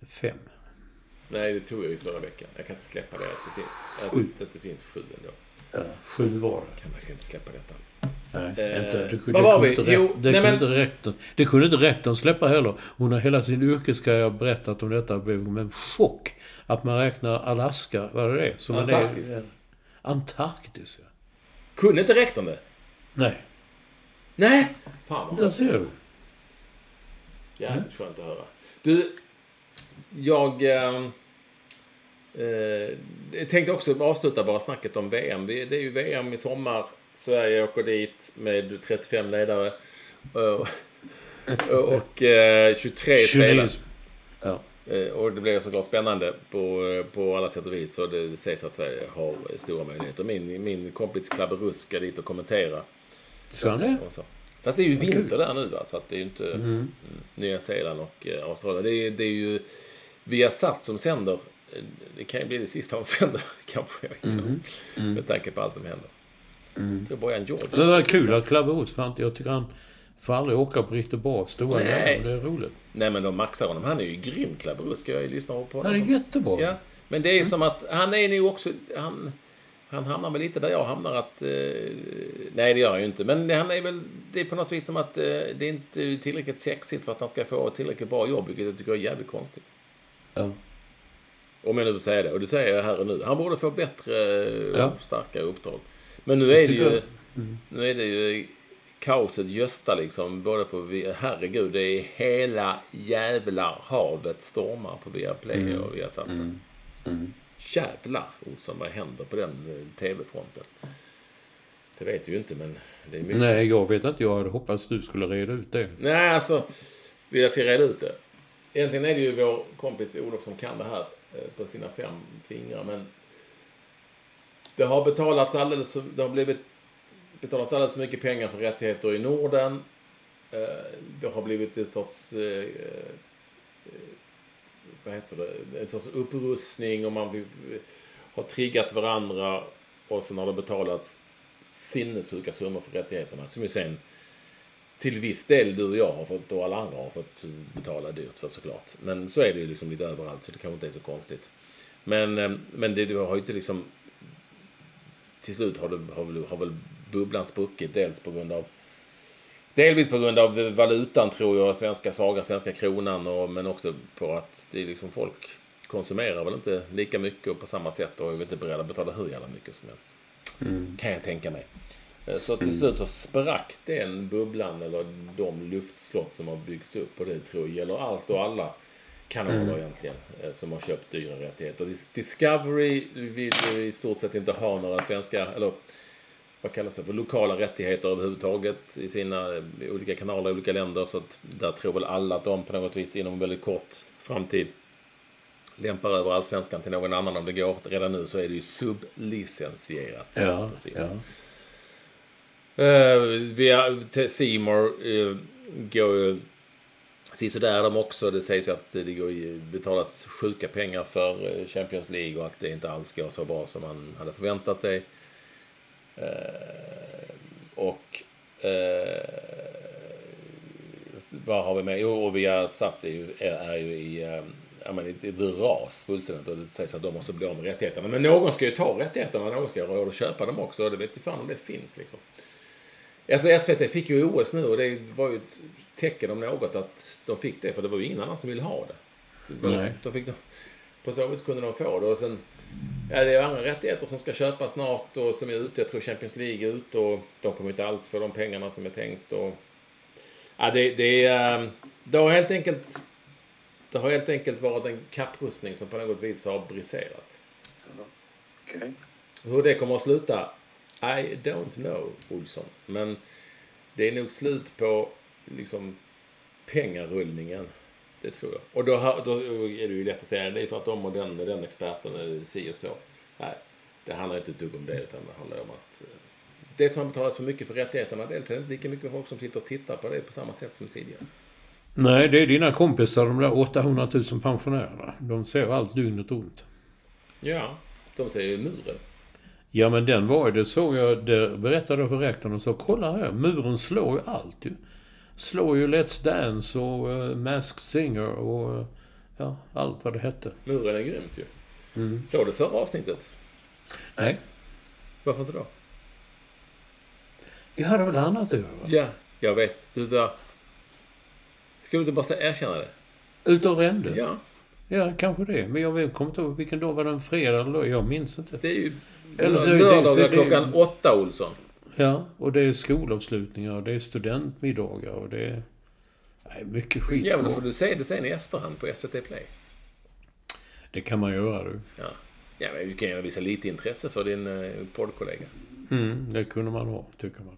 fem. Nej, det tog jag ju förra veckan. Jag kan inte släppa det. Att det, finns, att att det finns sju ändå. Ja, sju var det. Jag kan verkligen inte släppa detta. Nej, Eh, inte. Det, det var kunde? Inte Jo, det, nej, kunde men- inte rektorn, det kunde inte rektorn släppa heller. Hon har hela sin yrkeskarriär berättat om detta. Det blev en chock att man räknar Alaska, vad är det är? Som Antarktis. del- Antarktis, ja. Kunde inte rektorn det? Nej, Nej! Fan vad där ser du. Jävligt skönt att höra. Du, jag eh, eh, jag tänkte också avsluta bara snacket om VM. Det är ju VM i sommar. Sverige åker dit med 35 ledare. Och, och eh, 23 spelare. 29. Ja. Eh, Och det blir såklart spännande på, på alla sätt och vis. Och det sägs att Sverige har stora möjligheter. Min, min kompis Klabbe Rusk ska dit och kommentera. Ska han det? Fast det är ju vinter där nu va? Så att det är ju inte Mm. mm, Nya Zeeland och eh, Australien. Det är, det är ju Viasat som sänder. Det kan ju bli det sista de sänder kanske. Mm. Med tanke på allt som händer. Jag tror Bojan George. Det var kul att Klabbe Ots, fan, jag tycker han får aldrig åka på riktigt bra stora Nej. grejer. Det är roligt. Nej men de maxar honom. Han är ju grym Klabbe Rusk. Jag lyssnar på Han är honom. jättebra. Ja, men det är som att han är nog också... Han, han hamnar väl lite där jag hamnar att... Eh, nej, det gör han ju inte. Men det, han är väl... Det är på något vis som att eh, det är inte tillräckligt sexigt för att han ska få ett tillräckligt bra jobb, vilket jag tycker är jävligt konstigt. Ja. Om jag nu får säga det. Och det säger jag här och nu. Han borde få bättre och Ja. starkare uppdrag. Men nu är det ju... jag. Nu är det ju kaoset gösta liksom. Både på... Herregud, det är hela jävla havet stormar på Viaplay och Viasat. Mm. Jävlar Olsson, vad händer på den eh, tv-fronten? Det vet vi ju inte, men det är mycket. Nej, jag vet inte. Jag hade hoppats du skulle reda ut det. Nej, alltså. Jag ska reda ut det. Egentligen är det ju vår kompis Olof som kan det här eh, på sina fem fingrar. Men det har betalats alldeles, det har blivit betalats alldeles för mycket pengar för rättigheter i Norden. Eh, Det har blivit en sorts, vad heter det, en sorts upprustning och man har triggat varandra och sen har det betalats sinnessjuka summor för rättigheterna som ju sen till viss del du och jag har fått och alla andra har fått betala dyrt för såklart. Men så är det ju liksom lite överallt så det kanske inte är så konstigt. Men, eh, men det, du har ju inte liksom... Till slut har, det, har, väl, har väl bubblan spruckit dels på grund av Delvis på grund av valutan tror jag, svenska svaga svenska kronan och, men också på att det är liksom folk konsumerar väl inte lika mycket och på samma sätt och är väl inte beredda att betala hur jävla mycket som helst. Kan jag tänka mig. Eh, Så till slut så sprack den bubblan eller de luftslott som har byggts upp och det tror jag gäller allt och alla kanaler egentligen eh, som har köpt dyra rättigheter. Dis- Discovery vill ju i stort sett inte ha några svenska, eller vad kallas det för, lokala rättigheter överhuvudtaget i sina eh, olika kanaler i olika länder. Så att där tror väl alla att de på något vis inom en väldigt kort framtid lämpar över allsvenskan till någon annan om det går. Redan nu så är det ju sublicensierat. Ja, ja. Eh, via Seymour uh, går ju sådär de också. Det sägs ju att det går ju betalas sjuka pengar för Champions League och att det inte alls går så bra som man hade förväntat sig. Eh, och eh, vad har vi med? Jo, och vi har satt ju, är, ju i, eh, ja, men, i, i ras fullständigt och det sägs att de måste bli av med rättigheterna. Men någon ska ju ta rättigheterna, någon ska ha råd att köpa dem också och det vet ju fan om det finns liksom. Alltså SVT fick ju OS nu och det var ju ett tecken om något att de fick det för det var ju ingen annan som ville ha det. Nej. Då fick de, på så vis kunde de få det och sen Ja, det är andra rättigheter som ska köpas snart och som är ute. Jag tror Champions League är ute och de kommer inte alls få de pengarna som är tänkt. Och, ja, det, det, är, eh, det har helt enkelt det har helt enkelt varit en kapprustning som på något vis har briserat. Hur det kommer att sluta, I don't know, Olsson. Men det är nog slut på liksom pengarullningen. Det tror jag. Och då, då är det ju lätt att säga det är för att de och den och den experten är si och så. Nej, det handlar inte ett dugg om det utan det handlar om att eh, det som har betalats för mycket för rättigheterna, dels är det inte lika mycket folk som sitter och tittar på det på samma sätt som tidigare. Nej, det är dina kompisar, de där 800 000 pensionärerna. De ser allt dygnet runt. Ja, De säger ju muren. Ja men den var ju, det såg jag, det berättade jag för rektorn och sa kolla här, muren slår ju allt ju. Slår ju Let's Dance och uh, Masked Singer och uh, ja, allt vad det hette. Muren är grymt ju. Mm. Såg du förra avsnittet? Nej. Varför inte då? Jag hade väl annat att? Ja, jag vet. Du där... Ska du inte bara erkänna det? Utav rände? Ja. Ja, kanske det. Men jag kommer inte ihåg vilken dag var det? En fredag eller? Jag minns inte. Det är ju Eller det- det- lördagar det- klockan åtta, Olsson. Ja, och det är skolavslutningar och det är studentmiddagar och det är... Nej, mycket skit. Ja, men då får du se det sen i efterhand på SVT Play. Det kan man göra du. Ja. Ja, men du kan gärna visa lite intresse för din eh, poddkollega. Mm, det kunde man ha, tycker man.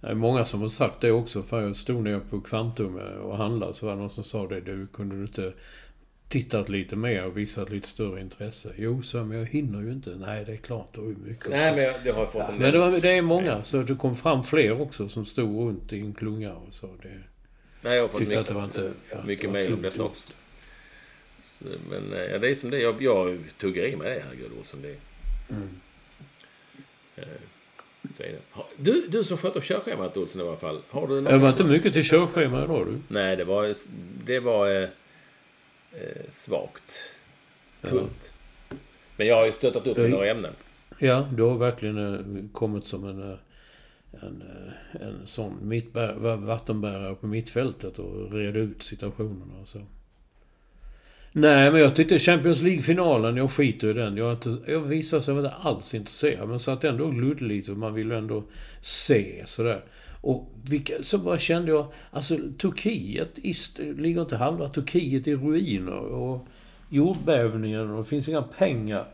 Det är många som har sagt det också. För jag stod nere på Kvantum och handlade så var det någon som sa det. Du, kunde du inte tittat lite mer och visat lite större intresse? Jo, så men jag hinner ju inte. Nej, det är klart. Det är mycket. Nej, men jag, jag har fått en Men del... det, var, det är många. Så det kom fram fler också som stod runt i en klunga och så. Det, Nej, jag har fått mycket, att inte... mycket mejl om detta också. Så, Men eh, ja, det är som det är. Jag, jag tuggar i mig det, herregud, Olsson. Det, Mm. eh, så är det. Du, du som sköter körschemat, Olsson, i alla fall. Har du Det var inte mycket till körschema idag du. Nej, det var, det var eh, svagt. Tunt. Men jag har ju stöttat upp Ja. med några ämnen. Ja, du har verkligen eh, kommit som en, eh, en, eh, en sån mittbär, vattenbärare på mittfältet och red ut situationerna och så. Nej, men jag tyckte Champions League-finalen, jag skiter i den. Jag, inte, jag visade sig inte alls intresserad, men satt ändå och lite och man ville ändå se sådär. Och vilka, så bara kände jag, alltså Turkiet, ist, ligger inte halva Turkiet i ruiner och jordbävningen och det finns inga pengar.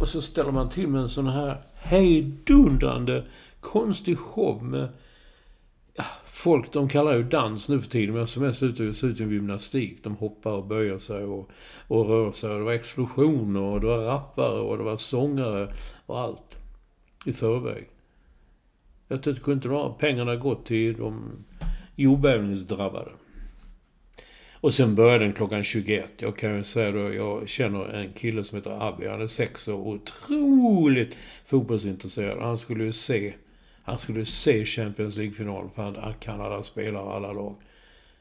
Och så ställer man till med en sån här hejdundrande konstig show med ja, folk, de kallar ju dans nu för tiden, men som mest ut ser ut som gymnastik. De hoppar och böjer sig och, och rör sig. Och det var explosioner och det var rappare och det var sångare och allt. I förväg. Jag tyckte kunde inte de här pengarna gått till de jordbävningsdrabbade. Och sen började den klockan 21. Jag kan ju säga då, jag känner en kille som heter Abby. Han är sex år och otroligt fotbollsintresserad. Han skulle ju se, han skulle se Champions League-finalen för han, Kanada spelar alla lag.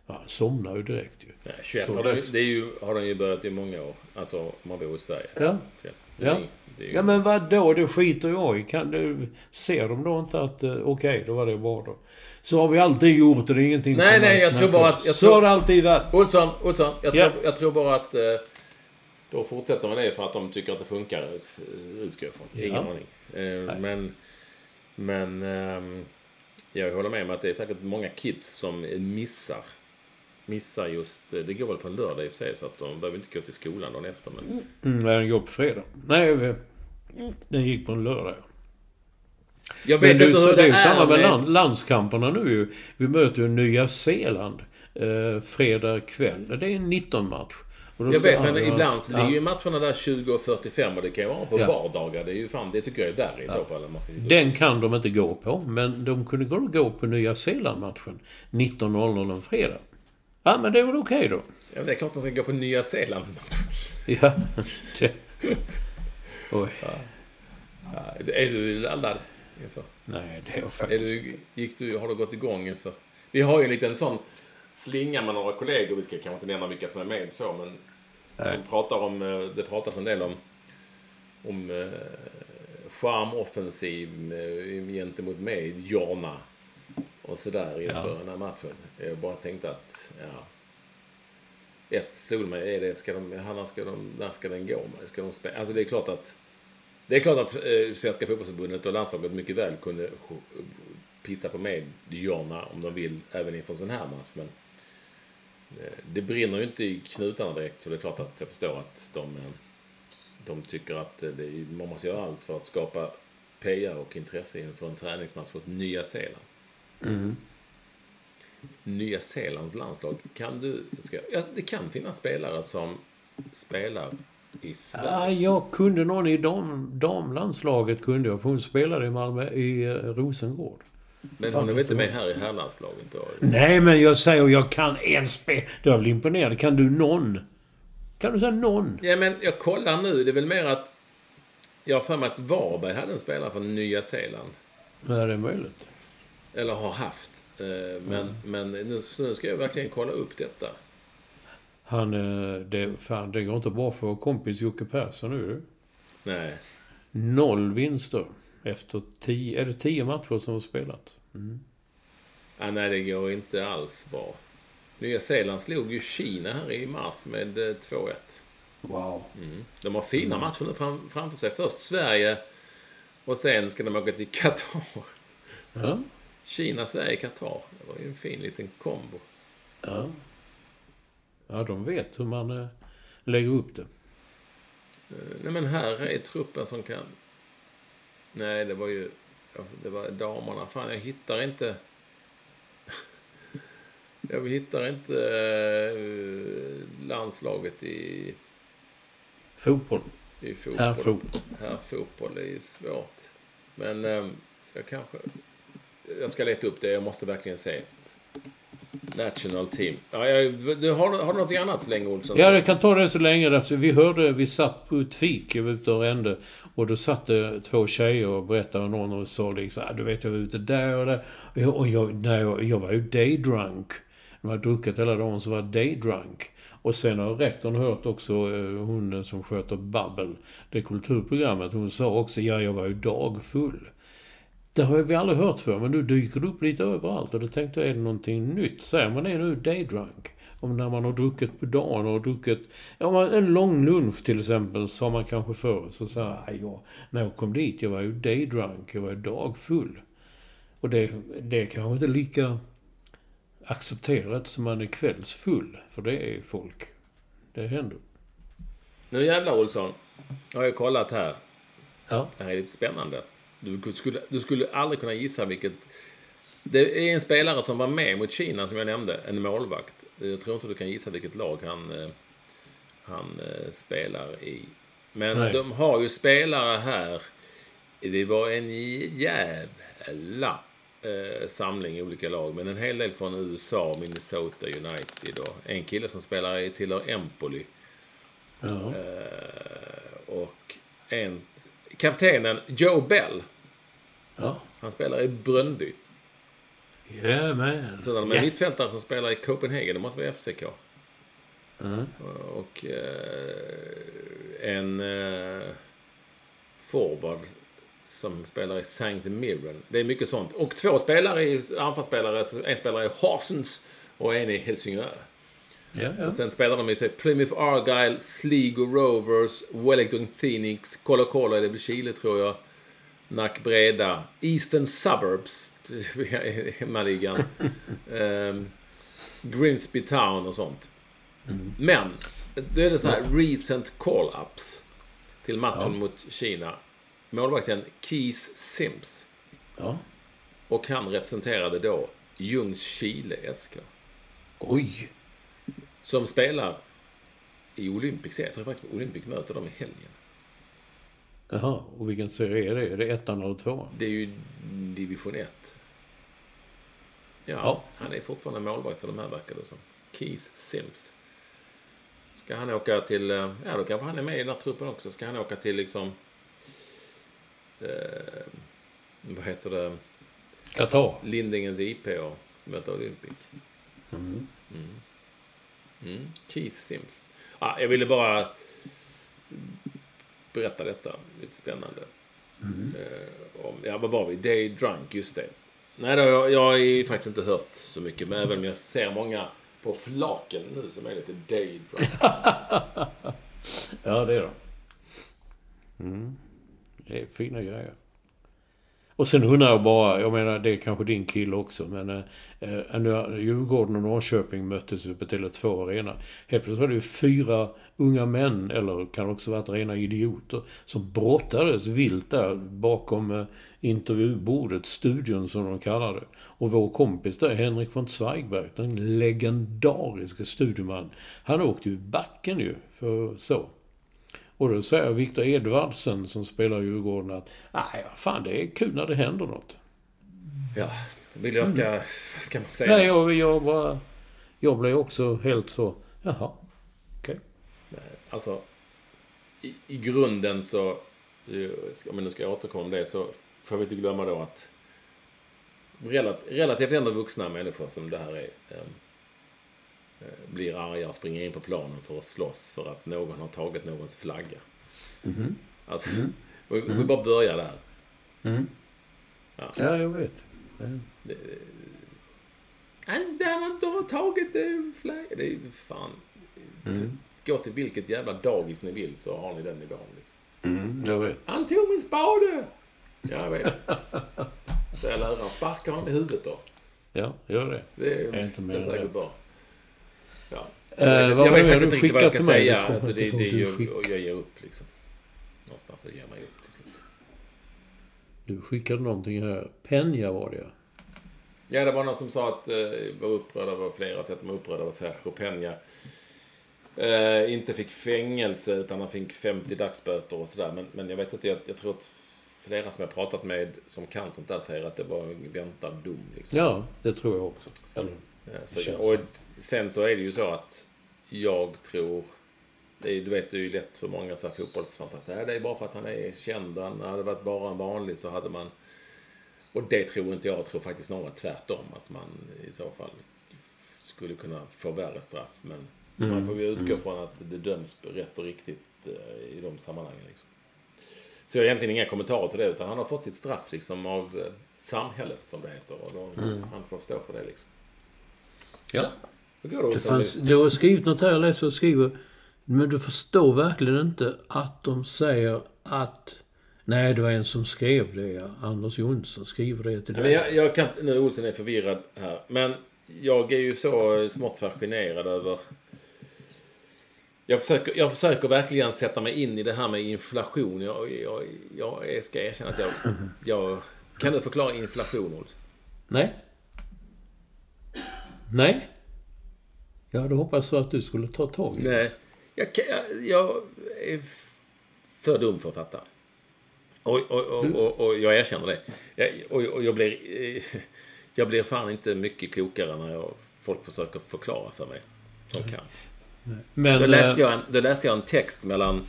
Ja, han somnade ju direkt ju. Nej, 21 Så har de, det- det är ju, har de ju börjat i många år. Alltså, man bor i Sverige. Ja. 21. Så Ja. Ju, Ja men vad då? Det skiter jag i. Kan du, ser de då inte att eh, okej, då var det bra då. Så har vi alltid gjort och det är ingenting Nej, nej, jag tror bara att- jag Så tror- har det alltid varit. Olsson, Olsson. Jag, Ja. tror, jag tror bara att eh, då fortsätter man det för att de tycker att det funkar. eh, Utgår jag från. Ingen Ja. aning. Eh, men men ehm, jag håller med om att det är säkert många kids som missar. Missar just, eh, det går väl på en lördag i och för sig så att de behöver inte gå till skolan dagen efter. Men Mm, nej, den går på fredag. Nej, vi- den gick på en lördag. ja. jag Men vet du, inte hur det är det ju samma är med med... land, landskamperna nu ju. Vi möter ju Nya Zeeland eh, fredag kväll. Det är en 19-match. Och då Jag vet, men ibland så ja. det är ju matcherna där 20 och 45 och det kan ju vara på Ja. vardagar. Det är ju fan, det tycker jag är värre i så fall. Man ska Den kan de inte gå på, men de kunde gå- gå på Nya Zeeland-matchen 19.00 en fredag. Ja, men det är väl okej då. Ja, men det är klart de ska gå på Nya Zeeland. Ja. Det. Oj. Ja, är du laddad inför? Nej, det är jag Är faktiskt. du, gick du, har du gått igång inför? Vi har ju en liten sån slinga med några kollegor. Vi ska kanske inte nämna vilka som är med så, men de pratar om, eh, det pratas en del om, om eh, charmoffensiv eh, gentemot mig, Jonna och sådär inför Ja. den här matchen. Jag bara tänkte att, ja. Ett slog mig, är det, ska de, ska de, när ska den gå? Ska de spela? Alltså det är klart att det är klart att eh, Svenska fotbollsförbundet och landslaget mycket väl kunde pissa på mig, Jonna, om de vill, även inför en sån här match. Men eh, det brinner ju inte i knutarna direkt, så det är klart att jag förstår att de, eh, de tycker att det, man måste göra allt för att skapa PR och intresse inför en träningsmatch mot Nya Zeeland. Mm. Nya Zeelands landslag, kan du... Ska, ja, det kan finnas spelare som spelar i Sverige. Ja, jag kunde någon i dam, damlandslaget kunde jag, för hon spelade i Malmö, i eh, Rosengård. Men hon är väl inte med här i herrlandslaget då? Nej, men jag säger jag kan en spel. Du är väl imponerad? Kan du någon? Kan du säga någon? Ja, men jag kollar nu. Det är väl mer att Jag har för mig att Varberg hade en spelare från Nya Zeeland. Ja, det är möjligt. Eller har haft. Eh, Men, men nu, nu ska jag verkligen kolla upp detta. Han, eh, det, fan, det går inte bra för kompis Jocke Persson nu. Nej. Noll vinster. Efter tio, är det tio matcher som har spelat. Ah, nej, det går inte alls bra. Nya Zeeland slog ju Kina här i mars med eh, 2-1. Wow. Mm. De har fina matcher nu fram, framför sig. Först Sverige och sen ska de åka till Qatar. Ja. Kina, Sverige, Qatar. Det var ju en fin liten kombo. Ja. Ja, de vet hur man eh, lägger upp det. Eh, Nej men här är truppen som kan... Nej det var ju... Det var damerna. Fan jag hittar inte... Jag hittar inte eh, landslaget i, Fotboll. i fotboll. Här fotboll. Här fotboll är ju svårt. Men eh, jag kanske... Jag ska leta upp det. Jag måste verkligen se. National team. Ja, jag, du, har, du- har du något annat så länge Olsson? Ja, jag kan ta det så länge. Vi hörde, vi satt på ett fik Jag var ute och rände. Och då satt det två tjejer och berättade om någon och sa liksom, ah, du vet jag var ute där och där. Och jag, och jag, nej, jag, jag var ju daydrunk. Jag hade druckit hela dagen så var jag daydrunk. Och sen har rektorn hört också, eh, hon som sköter Babbel, det kulturprogrammet, hon sa också, ja jag var ju dagfull. Det har vi aldrig hört för men nu dyker det upp lite överallt och då tänkte jag, är det någonting nytt? Säger man det nu, daydrunk? Om när man har druckit på dagen och druckit... Ja, men en lång lunch till exempel, sa man kanske förr. Så sa jag, ja, när jag kom dit, jag var ju daydrunk, jag var ju dagfull. Och det, det är kanske inte lika accepterat som man är kvällsfull. För det är folk. Det händer. Nu jävlar Olsson. Har jag kollat här. Ja. Det här är lite spännande. Du skulle, du skulle aldrig kunna gissa vilket... Det är en spelare som var med mot Kina som jag nämnde. En målvakt. Jag tror inte du kan gissa vilket lag han, eh, han eh, spelar i. Men Nej. de har ju spelare här. Det var en jävla eh, samling i olika lag. Men en hel del från USA, Minnesota United och en kille som spelar i tillhör Empoli. Ja. Eh, och en... Kaptenen Joe Bell. Ja. Han spelar i Brönnby. Yeah, man. Sen har de en Ja. mittfältare som spelar i Copenhagen. Det måste vara FCK. Mm. Och eh, en eh, forward som spelar i St. Mirren. Det är mycket sånt. Och två spelare, i, anfallsspelare. En spelar i Horsens och en i Helsingör. Ja, ja. Och sen spelar de i sig Plymouth Argyle, Sligo Rovers, Wellington Phoenix, Colo Colo är det väl Chile tror jag. Nack Breda, Eastern Suburbs, hemmaligan. um, Grimsby Town och sånt. Men, då är det så här recent call-ups till matchen mot Kina. Målvakten Keys Sims. ja. Och han representerade då Ljungskile SK. Oj. Som spelar i Olympic. Jag tror faktiskt Olympic möter dem i helgen. Jaha, och vilken serie är det? Är det ettan eller tvåan? Det är ju division 1. Ja, Ja. han är fortfarande målvakt för de här verkar det som. Keys Sims. Ska han åka till... eh, Ja, då kanske han är med i den här truppen också. Ska han åka till liksom... Eh, vad heter det? Qatar. Lindingens IP och möta Olympic. Mm. Mm. Keys Sims. Ah, jag ville bara berätta detta. Lite spännande. Eh, om, ja, vad var vi? Day Drunk, just det. Nej, då, jag, jag har ju faktiskt inte hört så mycket. Men även om jag ser många på flaken nu som är lite Day Drunk. Ja, det är de. Mm. Det är fina grejer. Och sen undrar jag bara, jag menar det är kanske din kille också, men eh, eh, Eh, när Djurgården och Norrköping möttes uppe till ett två arena. Helt plötsligt var det ju fyra unga män, eller kan också varit rena idioter, som brottades vilt där bakom eh, intervjubordet, studion som de kallar det. Och vår kompis där, Henrik von Zweigbergk, den legendariska studieman, han åkte ju i backen ju, för så. Och då säger Viktor Edvardsen som spelar i Djurgården att nej, fan det är kul när det händer något. Ja, vill jag ska... Vad ska man säga? Nej, jag, jag bara... Jag blev också helt så, jaha, okej. Nej, Alltså, i, i grunden så, om vi nu ska återkomma om det, så får vi inte glömma då att relativt, relativt ändå vuxna människor som det här är eh, blir arga och springer in på planen för att slåss för att någon har tagit någons flagga. Mhm. Alltså, vi, vi bara börjar där. Mm. Ja. Ja, jag vet. Ja. Nej, det har inte har tagit eh, flagga. Det är ju fan... Mm. Gå till vilket jävla dagis ni vill så har ni den nivån. Liksom. Mm, jag vet. Han tog min spade! Ja, jag vet. Så jag läraren sparkar honom i huvudet då. Ja, gör det. Det är, Jag är inte det mer är än säkert rätt. bra. Ja. Eh, Jag vet, jag det faktiskt du inte riktigt vad jag ska säga. Jag Alltså, det, det ju, och jag ger upp liksom. Någonstans så ger jag mig upp. Du skickade någonting här. Penja var det ja. Det var någon som sa att eh, var upprörd över flera sätt. De var upprörda över Sergio Peña. Eh, inte fick fängelse utan han fick 50 dagsböter och sådär. Men, men jag vet inte, jag, jag tror att flera som jag pratat med som kan sånt där säger att det var en väntad dom. Liksom. Ja, det tror jag också. Eller, Ja, så, och sen så är det ju så att jag tror... Det är, du vet, det är ju lätt för många så här fotbollsfantaster. Ja, det är bara för att han är känd. Han hade varit bara en vanlig så hade man... Och det tror inte jag. Jag tror faktiskt snarare tvärtom. Att man i så fall skulle kunna få värre straff. Men Mm. man får ju utgå från att det döms rätt och riktigt eh, i de sammanhangen. Liksom. Så jag har egentligen inga kommentarer till det. Utan han har fått sitt straff liksom av eh, samhället som det heter. Och då, Mm. han får stå för det liksom. ja. Det Det fanns, du har skrivit något här, jag läser och skriver. Men du förstår verkligen inte att de säger att... Nej, det var en som skrev det, ja. Anders Jonsson skriver det till Men dig. jag, jag kan, nu Olsson är förvirrad här. Men jag är ju så smått fascinerad över... Jag försöker, jag försöker verkligen sätta mig in i det här med inflation. Jag, jag, jag ska erkänna att jag, jag... Kan du förklara inflation, Olsson? Nej. Nej. Jag hade hoppats att du skulle ta tag i det. Nej. Jag, jag, jag är för dum för att fatta. Och, och, och, och, och jag erkänner det. Jag, och, och jag blir... eh, Jag blir fan inte mycket klokare när jag, folk försöker förklara för mig. Som kan. Men... Då läste, eh, jag en, då läste jag en text mellan,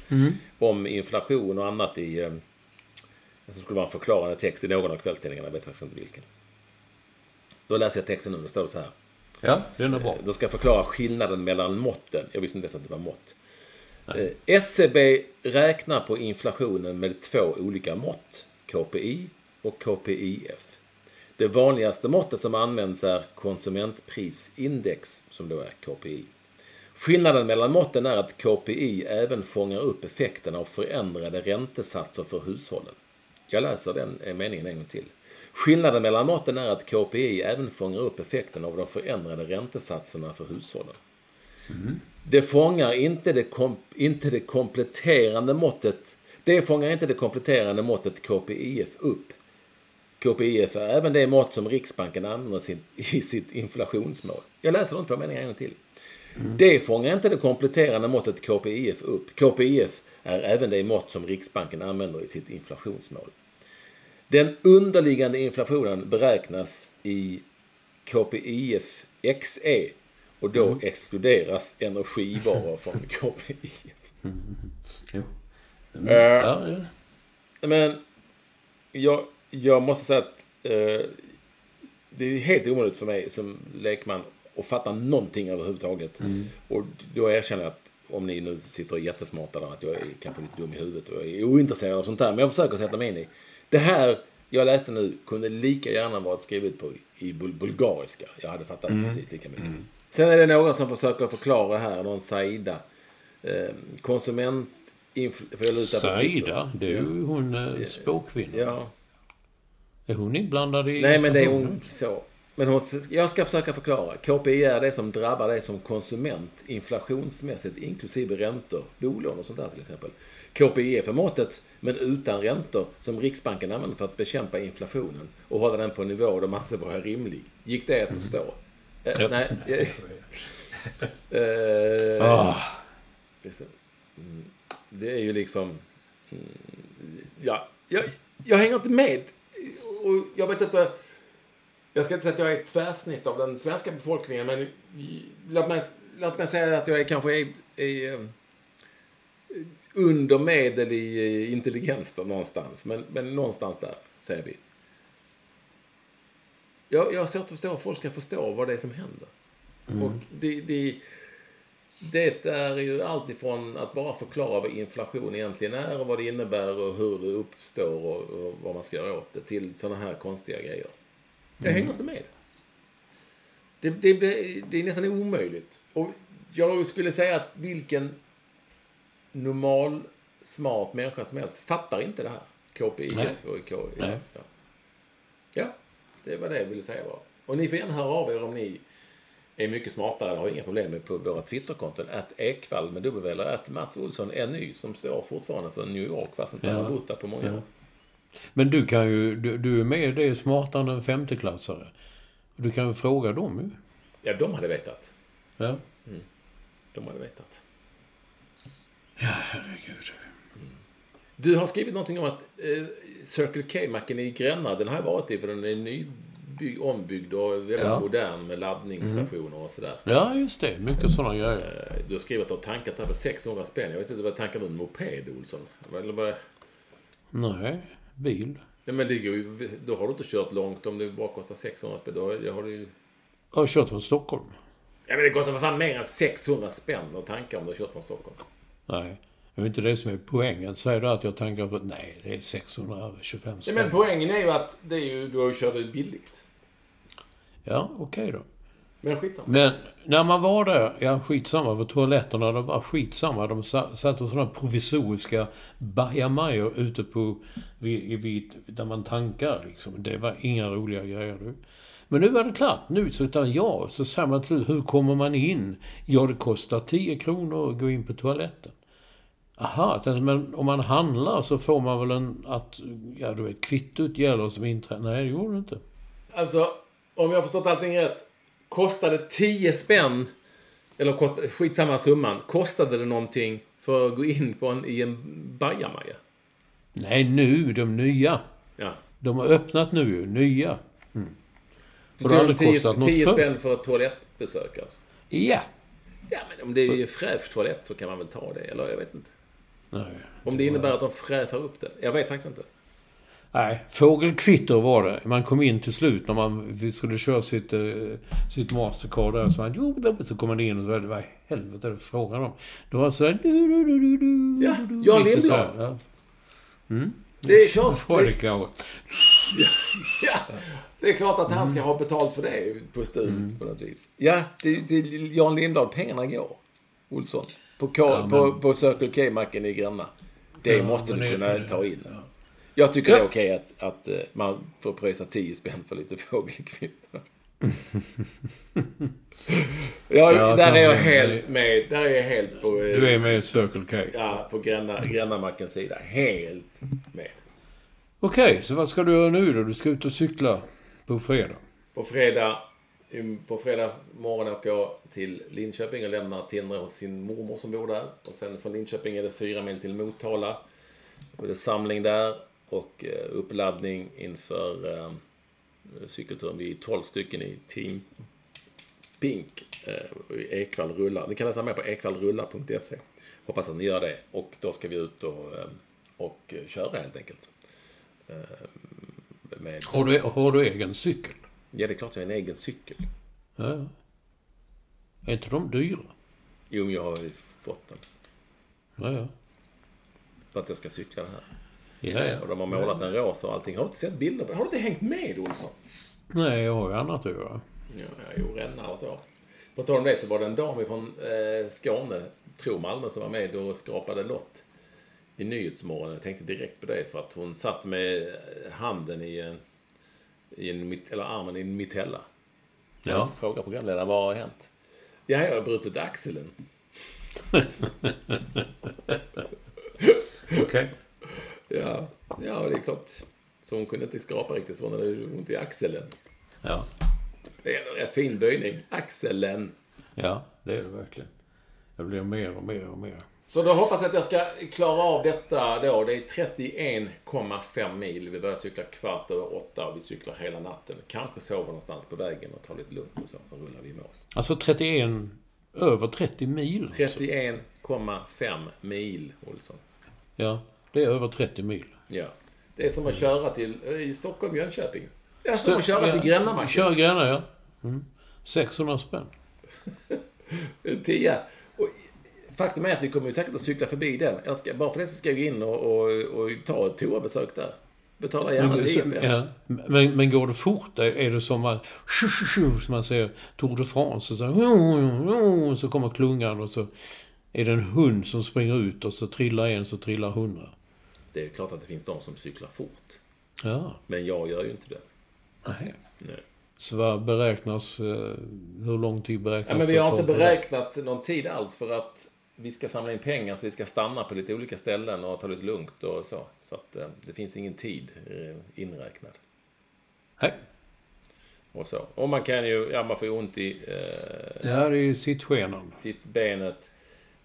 om inflation och annat i... Eh, som skulle vara en förklarande text i någon av kvällstidningarna. Jag vet faktiskt inte vilken. Då läser jag texten nu. Då står det så här. Ja, den är bra. Då ska jag förklara skillnaden mellan måtten. Jag visste inte ens att det var mått. Eh, SCB räknar på inflationen med två olika mått. KPI och KPIF. Det vanligaste måttet som används är konsumentprisindex, som då är KPI. Skillnaden mellan måtten är att KPI även fångar upp effekten av förändrade räntesatser för hushållen. Jag läser den eh, meningen en gång till. Skillnaden mellan måtten är att KPI även fångar upp effekten av de förändrade räntesatserna för hushållen. Det fångar inte det, kom, inte det kompletterande måttet det fångar inte det kompletterande måttet KPIF upp. KPIF är även det mått som Riksbanken använder sin, i sitt inflationsmål. Jag läser de två meningarna en gång till. Det fångar inte det kompletterande måttet KPIF upp. KPIF är även det mått som Riksbanken använder i sitt inflationsmål. Den underliggande inflationen beräknas i KPIF XE och då exkluderas energivaror från KPIF. Jo. Eh, Ja, ja. Men jag, jag måste säga att eh, det är helt omöjligt för mig som lekman att fatta någonting överhuvudtaget. Och då erkänner jag att om ni nu sitter jättesmarta där, att jag är kanske lite dum i huvudet och är ointresserad av sånt där. Men jag försöker sätta mig in i. Det här jag läste nu kunde lika gärna varit skrivet på i bul- bulgariska. Jag hade fattat precis lika mycket. Sen är det någon som försöker förklara här, någon Saida. Eh, konsument... Saida, det är ju hon eh, spåkvinnan. Ja. Är hon inblandad i Nej, men det är hon så. Men hon, jag ska försöka förklara. KPI är det som drabbar dig som konsument inflationsmässigt inklusive räntor, bolån och sånt där till exempel. KPI är för måttet, men utan räntor, som Riksbanken använder för att bekämpa inflationen och hålla den på en nivå de anser vara rimlig. Gick det att förstå? Eh, Ja. nej. eh, eh, Ah, det är så- mm, Det är ju liksom... mm, Ja, jag, jag hänger inte med. Och jag vet inte... Jag ska inte säga att jag är ett tvärsnitt av den svenska befolkningen, men låt mig, låt mig säga att jag är kanske är, är, under medel i eh, intelligens då, någonstans. Men, men någonstans där, säger vi. Jag, jag har svårt att förstå att folk ska förstå vad det är som händer. Och det, det, det är ju alltifrån att bara förklara vad inflation egentligen är och vad det innebär och hur det uppstår och, och vad man ska göra åt det till sådana här konstiga grejer. Jag hänger inte med. Det, det, det, det är nästan omöjligt. Och jag skulle säga att vilken normal, smart människa som helst fattar inte det här. KPIF Nej. och KI. Ja. ja, det var det jag ville säga bara. Och ni får gärna höra av er om ni är mycket smartare. Jag har inga problem med på våra Twitterkonton. Att Ekvall med W eller att Mats Olsson NY som står fortfarande för New York fast inte Ja. har bott där på många Ja. Men du kan ju... Du, du är med det är smartare än en femteklassare. Du kan ju fråga dem ju. Ja, de hade vetat. Ja. De hade vetat. Ja, herregud. Du har skrivit någonting om att eh, Circle K-macken i Gränna, den har jag varit i för den är nybyggd, ombyggd och väldigt Ja. Mm. modern med laddningsstationer och sådär. Ja, just det. Mycket sådana grejer. Eh, Du har skrivit att du har tankat det här för 600 spänn. Jag vet inte, vad tankar du? En moped, Olsson? Eller vad? Nej, bil. Ja, men det går ju, då har du inte kört långt om det bara kostar 600 spänn. Då har, du ju... Jag har kört från Stockholm. Ja, men det kostar för fan mer än 600 spänn att tanka om du har kört från Stockholm. Nej. Det är inte det som är poängen. Säger du att jag tankar för... Nej, det är 625 Ja, spänn. men poängen är ju att det är ju, du har ju kört det billigt. Ja, okej då. Men skitsamma. Men när man var där, ja skitsamma för toaletterna, de var skitsamma. De sa- satte sådana provisoriska bajamajor ute på, vid, vid, där man tankar liksom. Det var inga roliga grejer du. Men nu var det klart. Nu så utan ja, så säger man till hur kommer man in? Ja, det kostar 10 kronor att gå in på toaletten. Aha, men om man handlar så får man väl en, att, ja du vet, kvittot gäller som inträde. Nej, det gjorde det inte. Alltså, om jag har förstått allting rätt. Kostade 10 spänn, eller kostade, skitsamma summan. Kostade det någonting för att gå in på en, i en bajamaja? Nej, nu, de nya. Ja. De har öppnat nu ju, nya. Mm. Och det har aldrig 10, kostat något 10 förr. spänn för ett toalettbesök alltså? Ja. Ja, men om det är ju fräsch toalett så kan man väl ta det, eller jag vet inte. Nej. Om det innebär att de frätar upp det. Jag vet faktiskt inte. Nej, fågelkvitter var det. Man kom in till slut när man skulle köra sitt, eh, sitt Mastercard där. Så, man, jo, så kom man in och så var det, vad helvete är det frågan om? Det var sådär... Du, du, du, du, du, Ja, Jan Lindblad. Ja. Det är klart. Det Det, kanske. ja, det är klart att han ska ha betalt för det på studiet på något vis. Ja, det, det, Jan Lindahl, pengarna går. Olsson. På, K, Ja, men- på, på Circle K-macken i Gränna. Det Ja, måste du kunna det- ta in. ja. Jag tycker det är Ja. okej att, att eh, man får pröjsa 10 spänn för lite fågelkvitter. ja, Ja, där är jag helt med. Där är jag helt på... eh, Du är med i Circle K. Ja, på Gränna, Grännamackens sida. Helt med. Okej, så vad ska du göra nu då? Du ska ut och cykla på fredag. På fredag, på fredag morgon åker jag till Linköping och lämnar Tindre hos sin mormor som bor där. Och sen från Linköping är det fyra mil till Motala. Då är det samling där och eh, uppladdning inför eh, cykelturen. Vi är 12 stycken i Team Pink eh, Ekvall rullar. Ni kan läsa mer på ekvallrullar.se. Hoppas att ni gör det. Och då ska vi ut och, eh, och eh, köra helt enkelt. Eh, Med, Har du, har du egen cykel? ja, det är klart jag har en egen cykel. Ja. Är inte de dyra? Jo, men jag har ju fått den. Ja, ja. För att jag ska cykla den här. Ja, ja. Och de har målat den rosa och allting. Har du inte sett bilder? på- Har du inte hängt med, Olsson? Nej, jag har ju annat att göra. Ja, jo, ränna och så. På tal om det så var det en dam från eh, Skåne, tror Malmö, som var med och skrapade lott i Nyhetsmorgon. Jag tänkte direkt på det för att hon satt med handen i en, i en eller armen i en mitella. Ja. Jag frågar programledaren, vad har hänt? Ja, jag har brutit axeln. Okej. Ja, ja det är klart. Så hon kunde inte skrapa riktigt för hon hade ont i axeln. Ja. Det är en rätt fin böjning. Axeln. ja, det är det verkligen. Det blir mer och mer och mer. Så då hoppas jag att jag ska klara av detta då. Det är 31,5 mil. Vi börjar cykla kvart över åtta och vi cyklar hela natten. Kanske sover någonstans på vägen och tar lite lugnt och så. Så rullar vi i mål. Alltså 31 Över 30 mil. alltså. 31,5 mil, Olsson. Ja, det är över 30 mil. Ja. Det är som att köra till, eh, i Stockholm, Jönköping. Det är som att köra till Grännabacken. Kör Gränna, ja. Mm. 600 spänn. 10. Och faktum är att vi kommer ju säkert att cykla förbi den. Jag ska, bara för det så ska jag gå in och, och, och ta ett toabesök där. Betala gärna Men, 10 spänn. ja, men, men går det fort, är- är det som att... Som man säger Tour de France. Och så, så kommer klungan och så är det en hund som springer ut och så trillar en så trillar hundra. Det är klart att det finns de som cyklar fort. Ja, Men jag gör ju inte det. nej. Nej. Så vad beräknas... eh, Hur lång tid beräknas Ja, men vi har inte det? beräknat någon tid alls för att vi ska samla in pengar så vi ska stanna på lite olika ställen och ta det lite lugnt och så. Så att eh, det finns ingen tid eh, inräknad. Nej. Och så. Och man kan ju, ja man får ju ont i eh, Det här är sittskenan. sitt benet.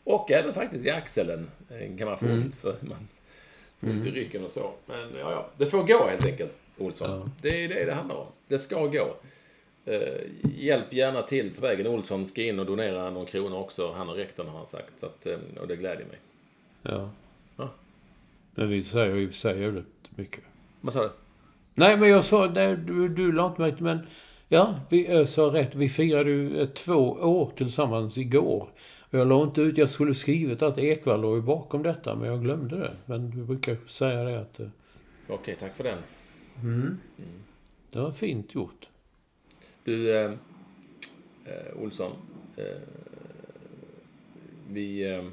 Och även faktiskt i axeln kan man få ont för man får ont i ryggen och så. Men ja, ja, det får gå helt enkelt, Olsson. Ja. Det är det det handlar om. Det ska gå. Eh, hjälp gärna till på vägen. Olsson ska in och donera någon krona också. Han och rektorn har han sagt. Så att, eh, och det glädjer mig. Ja. Ja. Men vi säger i och för sig väldigt mycket. Vad sa du? Nej, men jag sa... Nej, du, du la inte märke men... Ja, vi sa rätt. Vi firade ju eh, två år tillsammans igår. Jag la inte ut... Jag skulle skrivit att Ekwall låg bakom detta, men jag glömde det. Men du brukar säga det att... eh, Okej, tack för den. Det var fint gjort. Du, eh, eh, Olsson. Eh, vi, eh,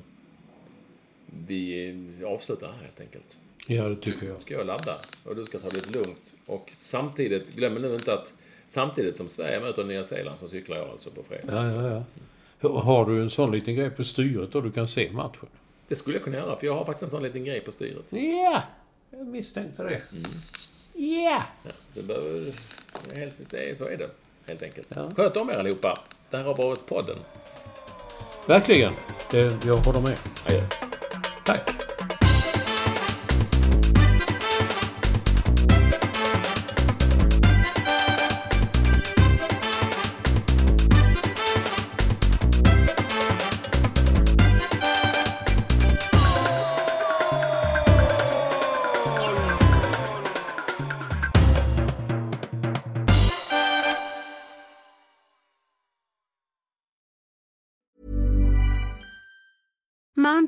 vi avslutar här helt enkelt. Ja, det tycker jag. ska jag ladda och du ska ta det lite lugnt. Och samtidigt, glöm nu inte att samtidigt som Sverige möter Nya Zeeland så cyklar jag alltså på fredag. Ja, ja, ja. Har du en sån liten grej på styret då du kan se matchen? Det skulle jag kunna göra för jag har faktiskt en sån liten grej på styret. Ja, jag misstänkte det. Ja! Ja, det behöver, helt, det är, så är det helt enkelt. Ja. Sköt om er allihopa. Det här har varit podden. Verkligen. Det, jag håller med. Adjö. Tack.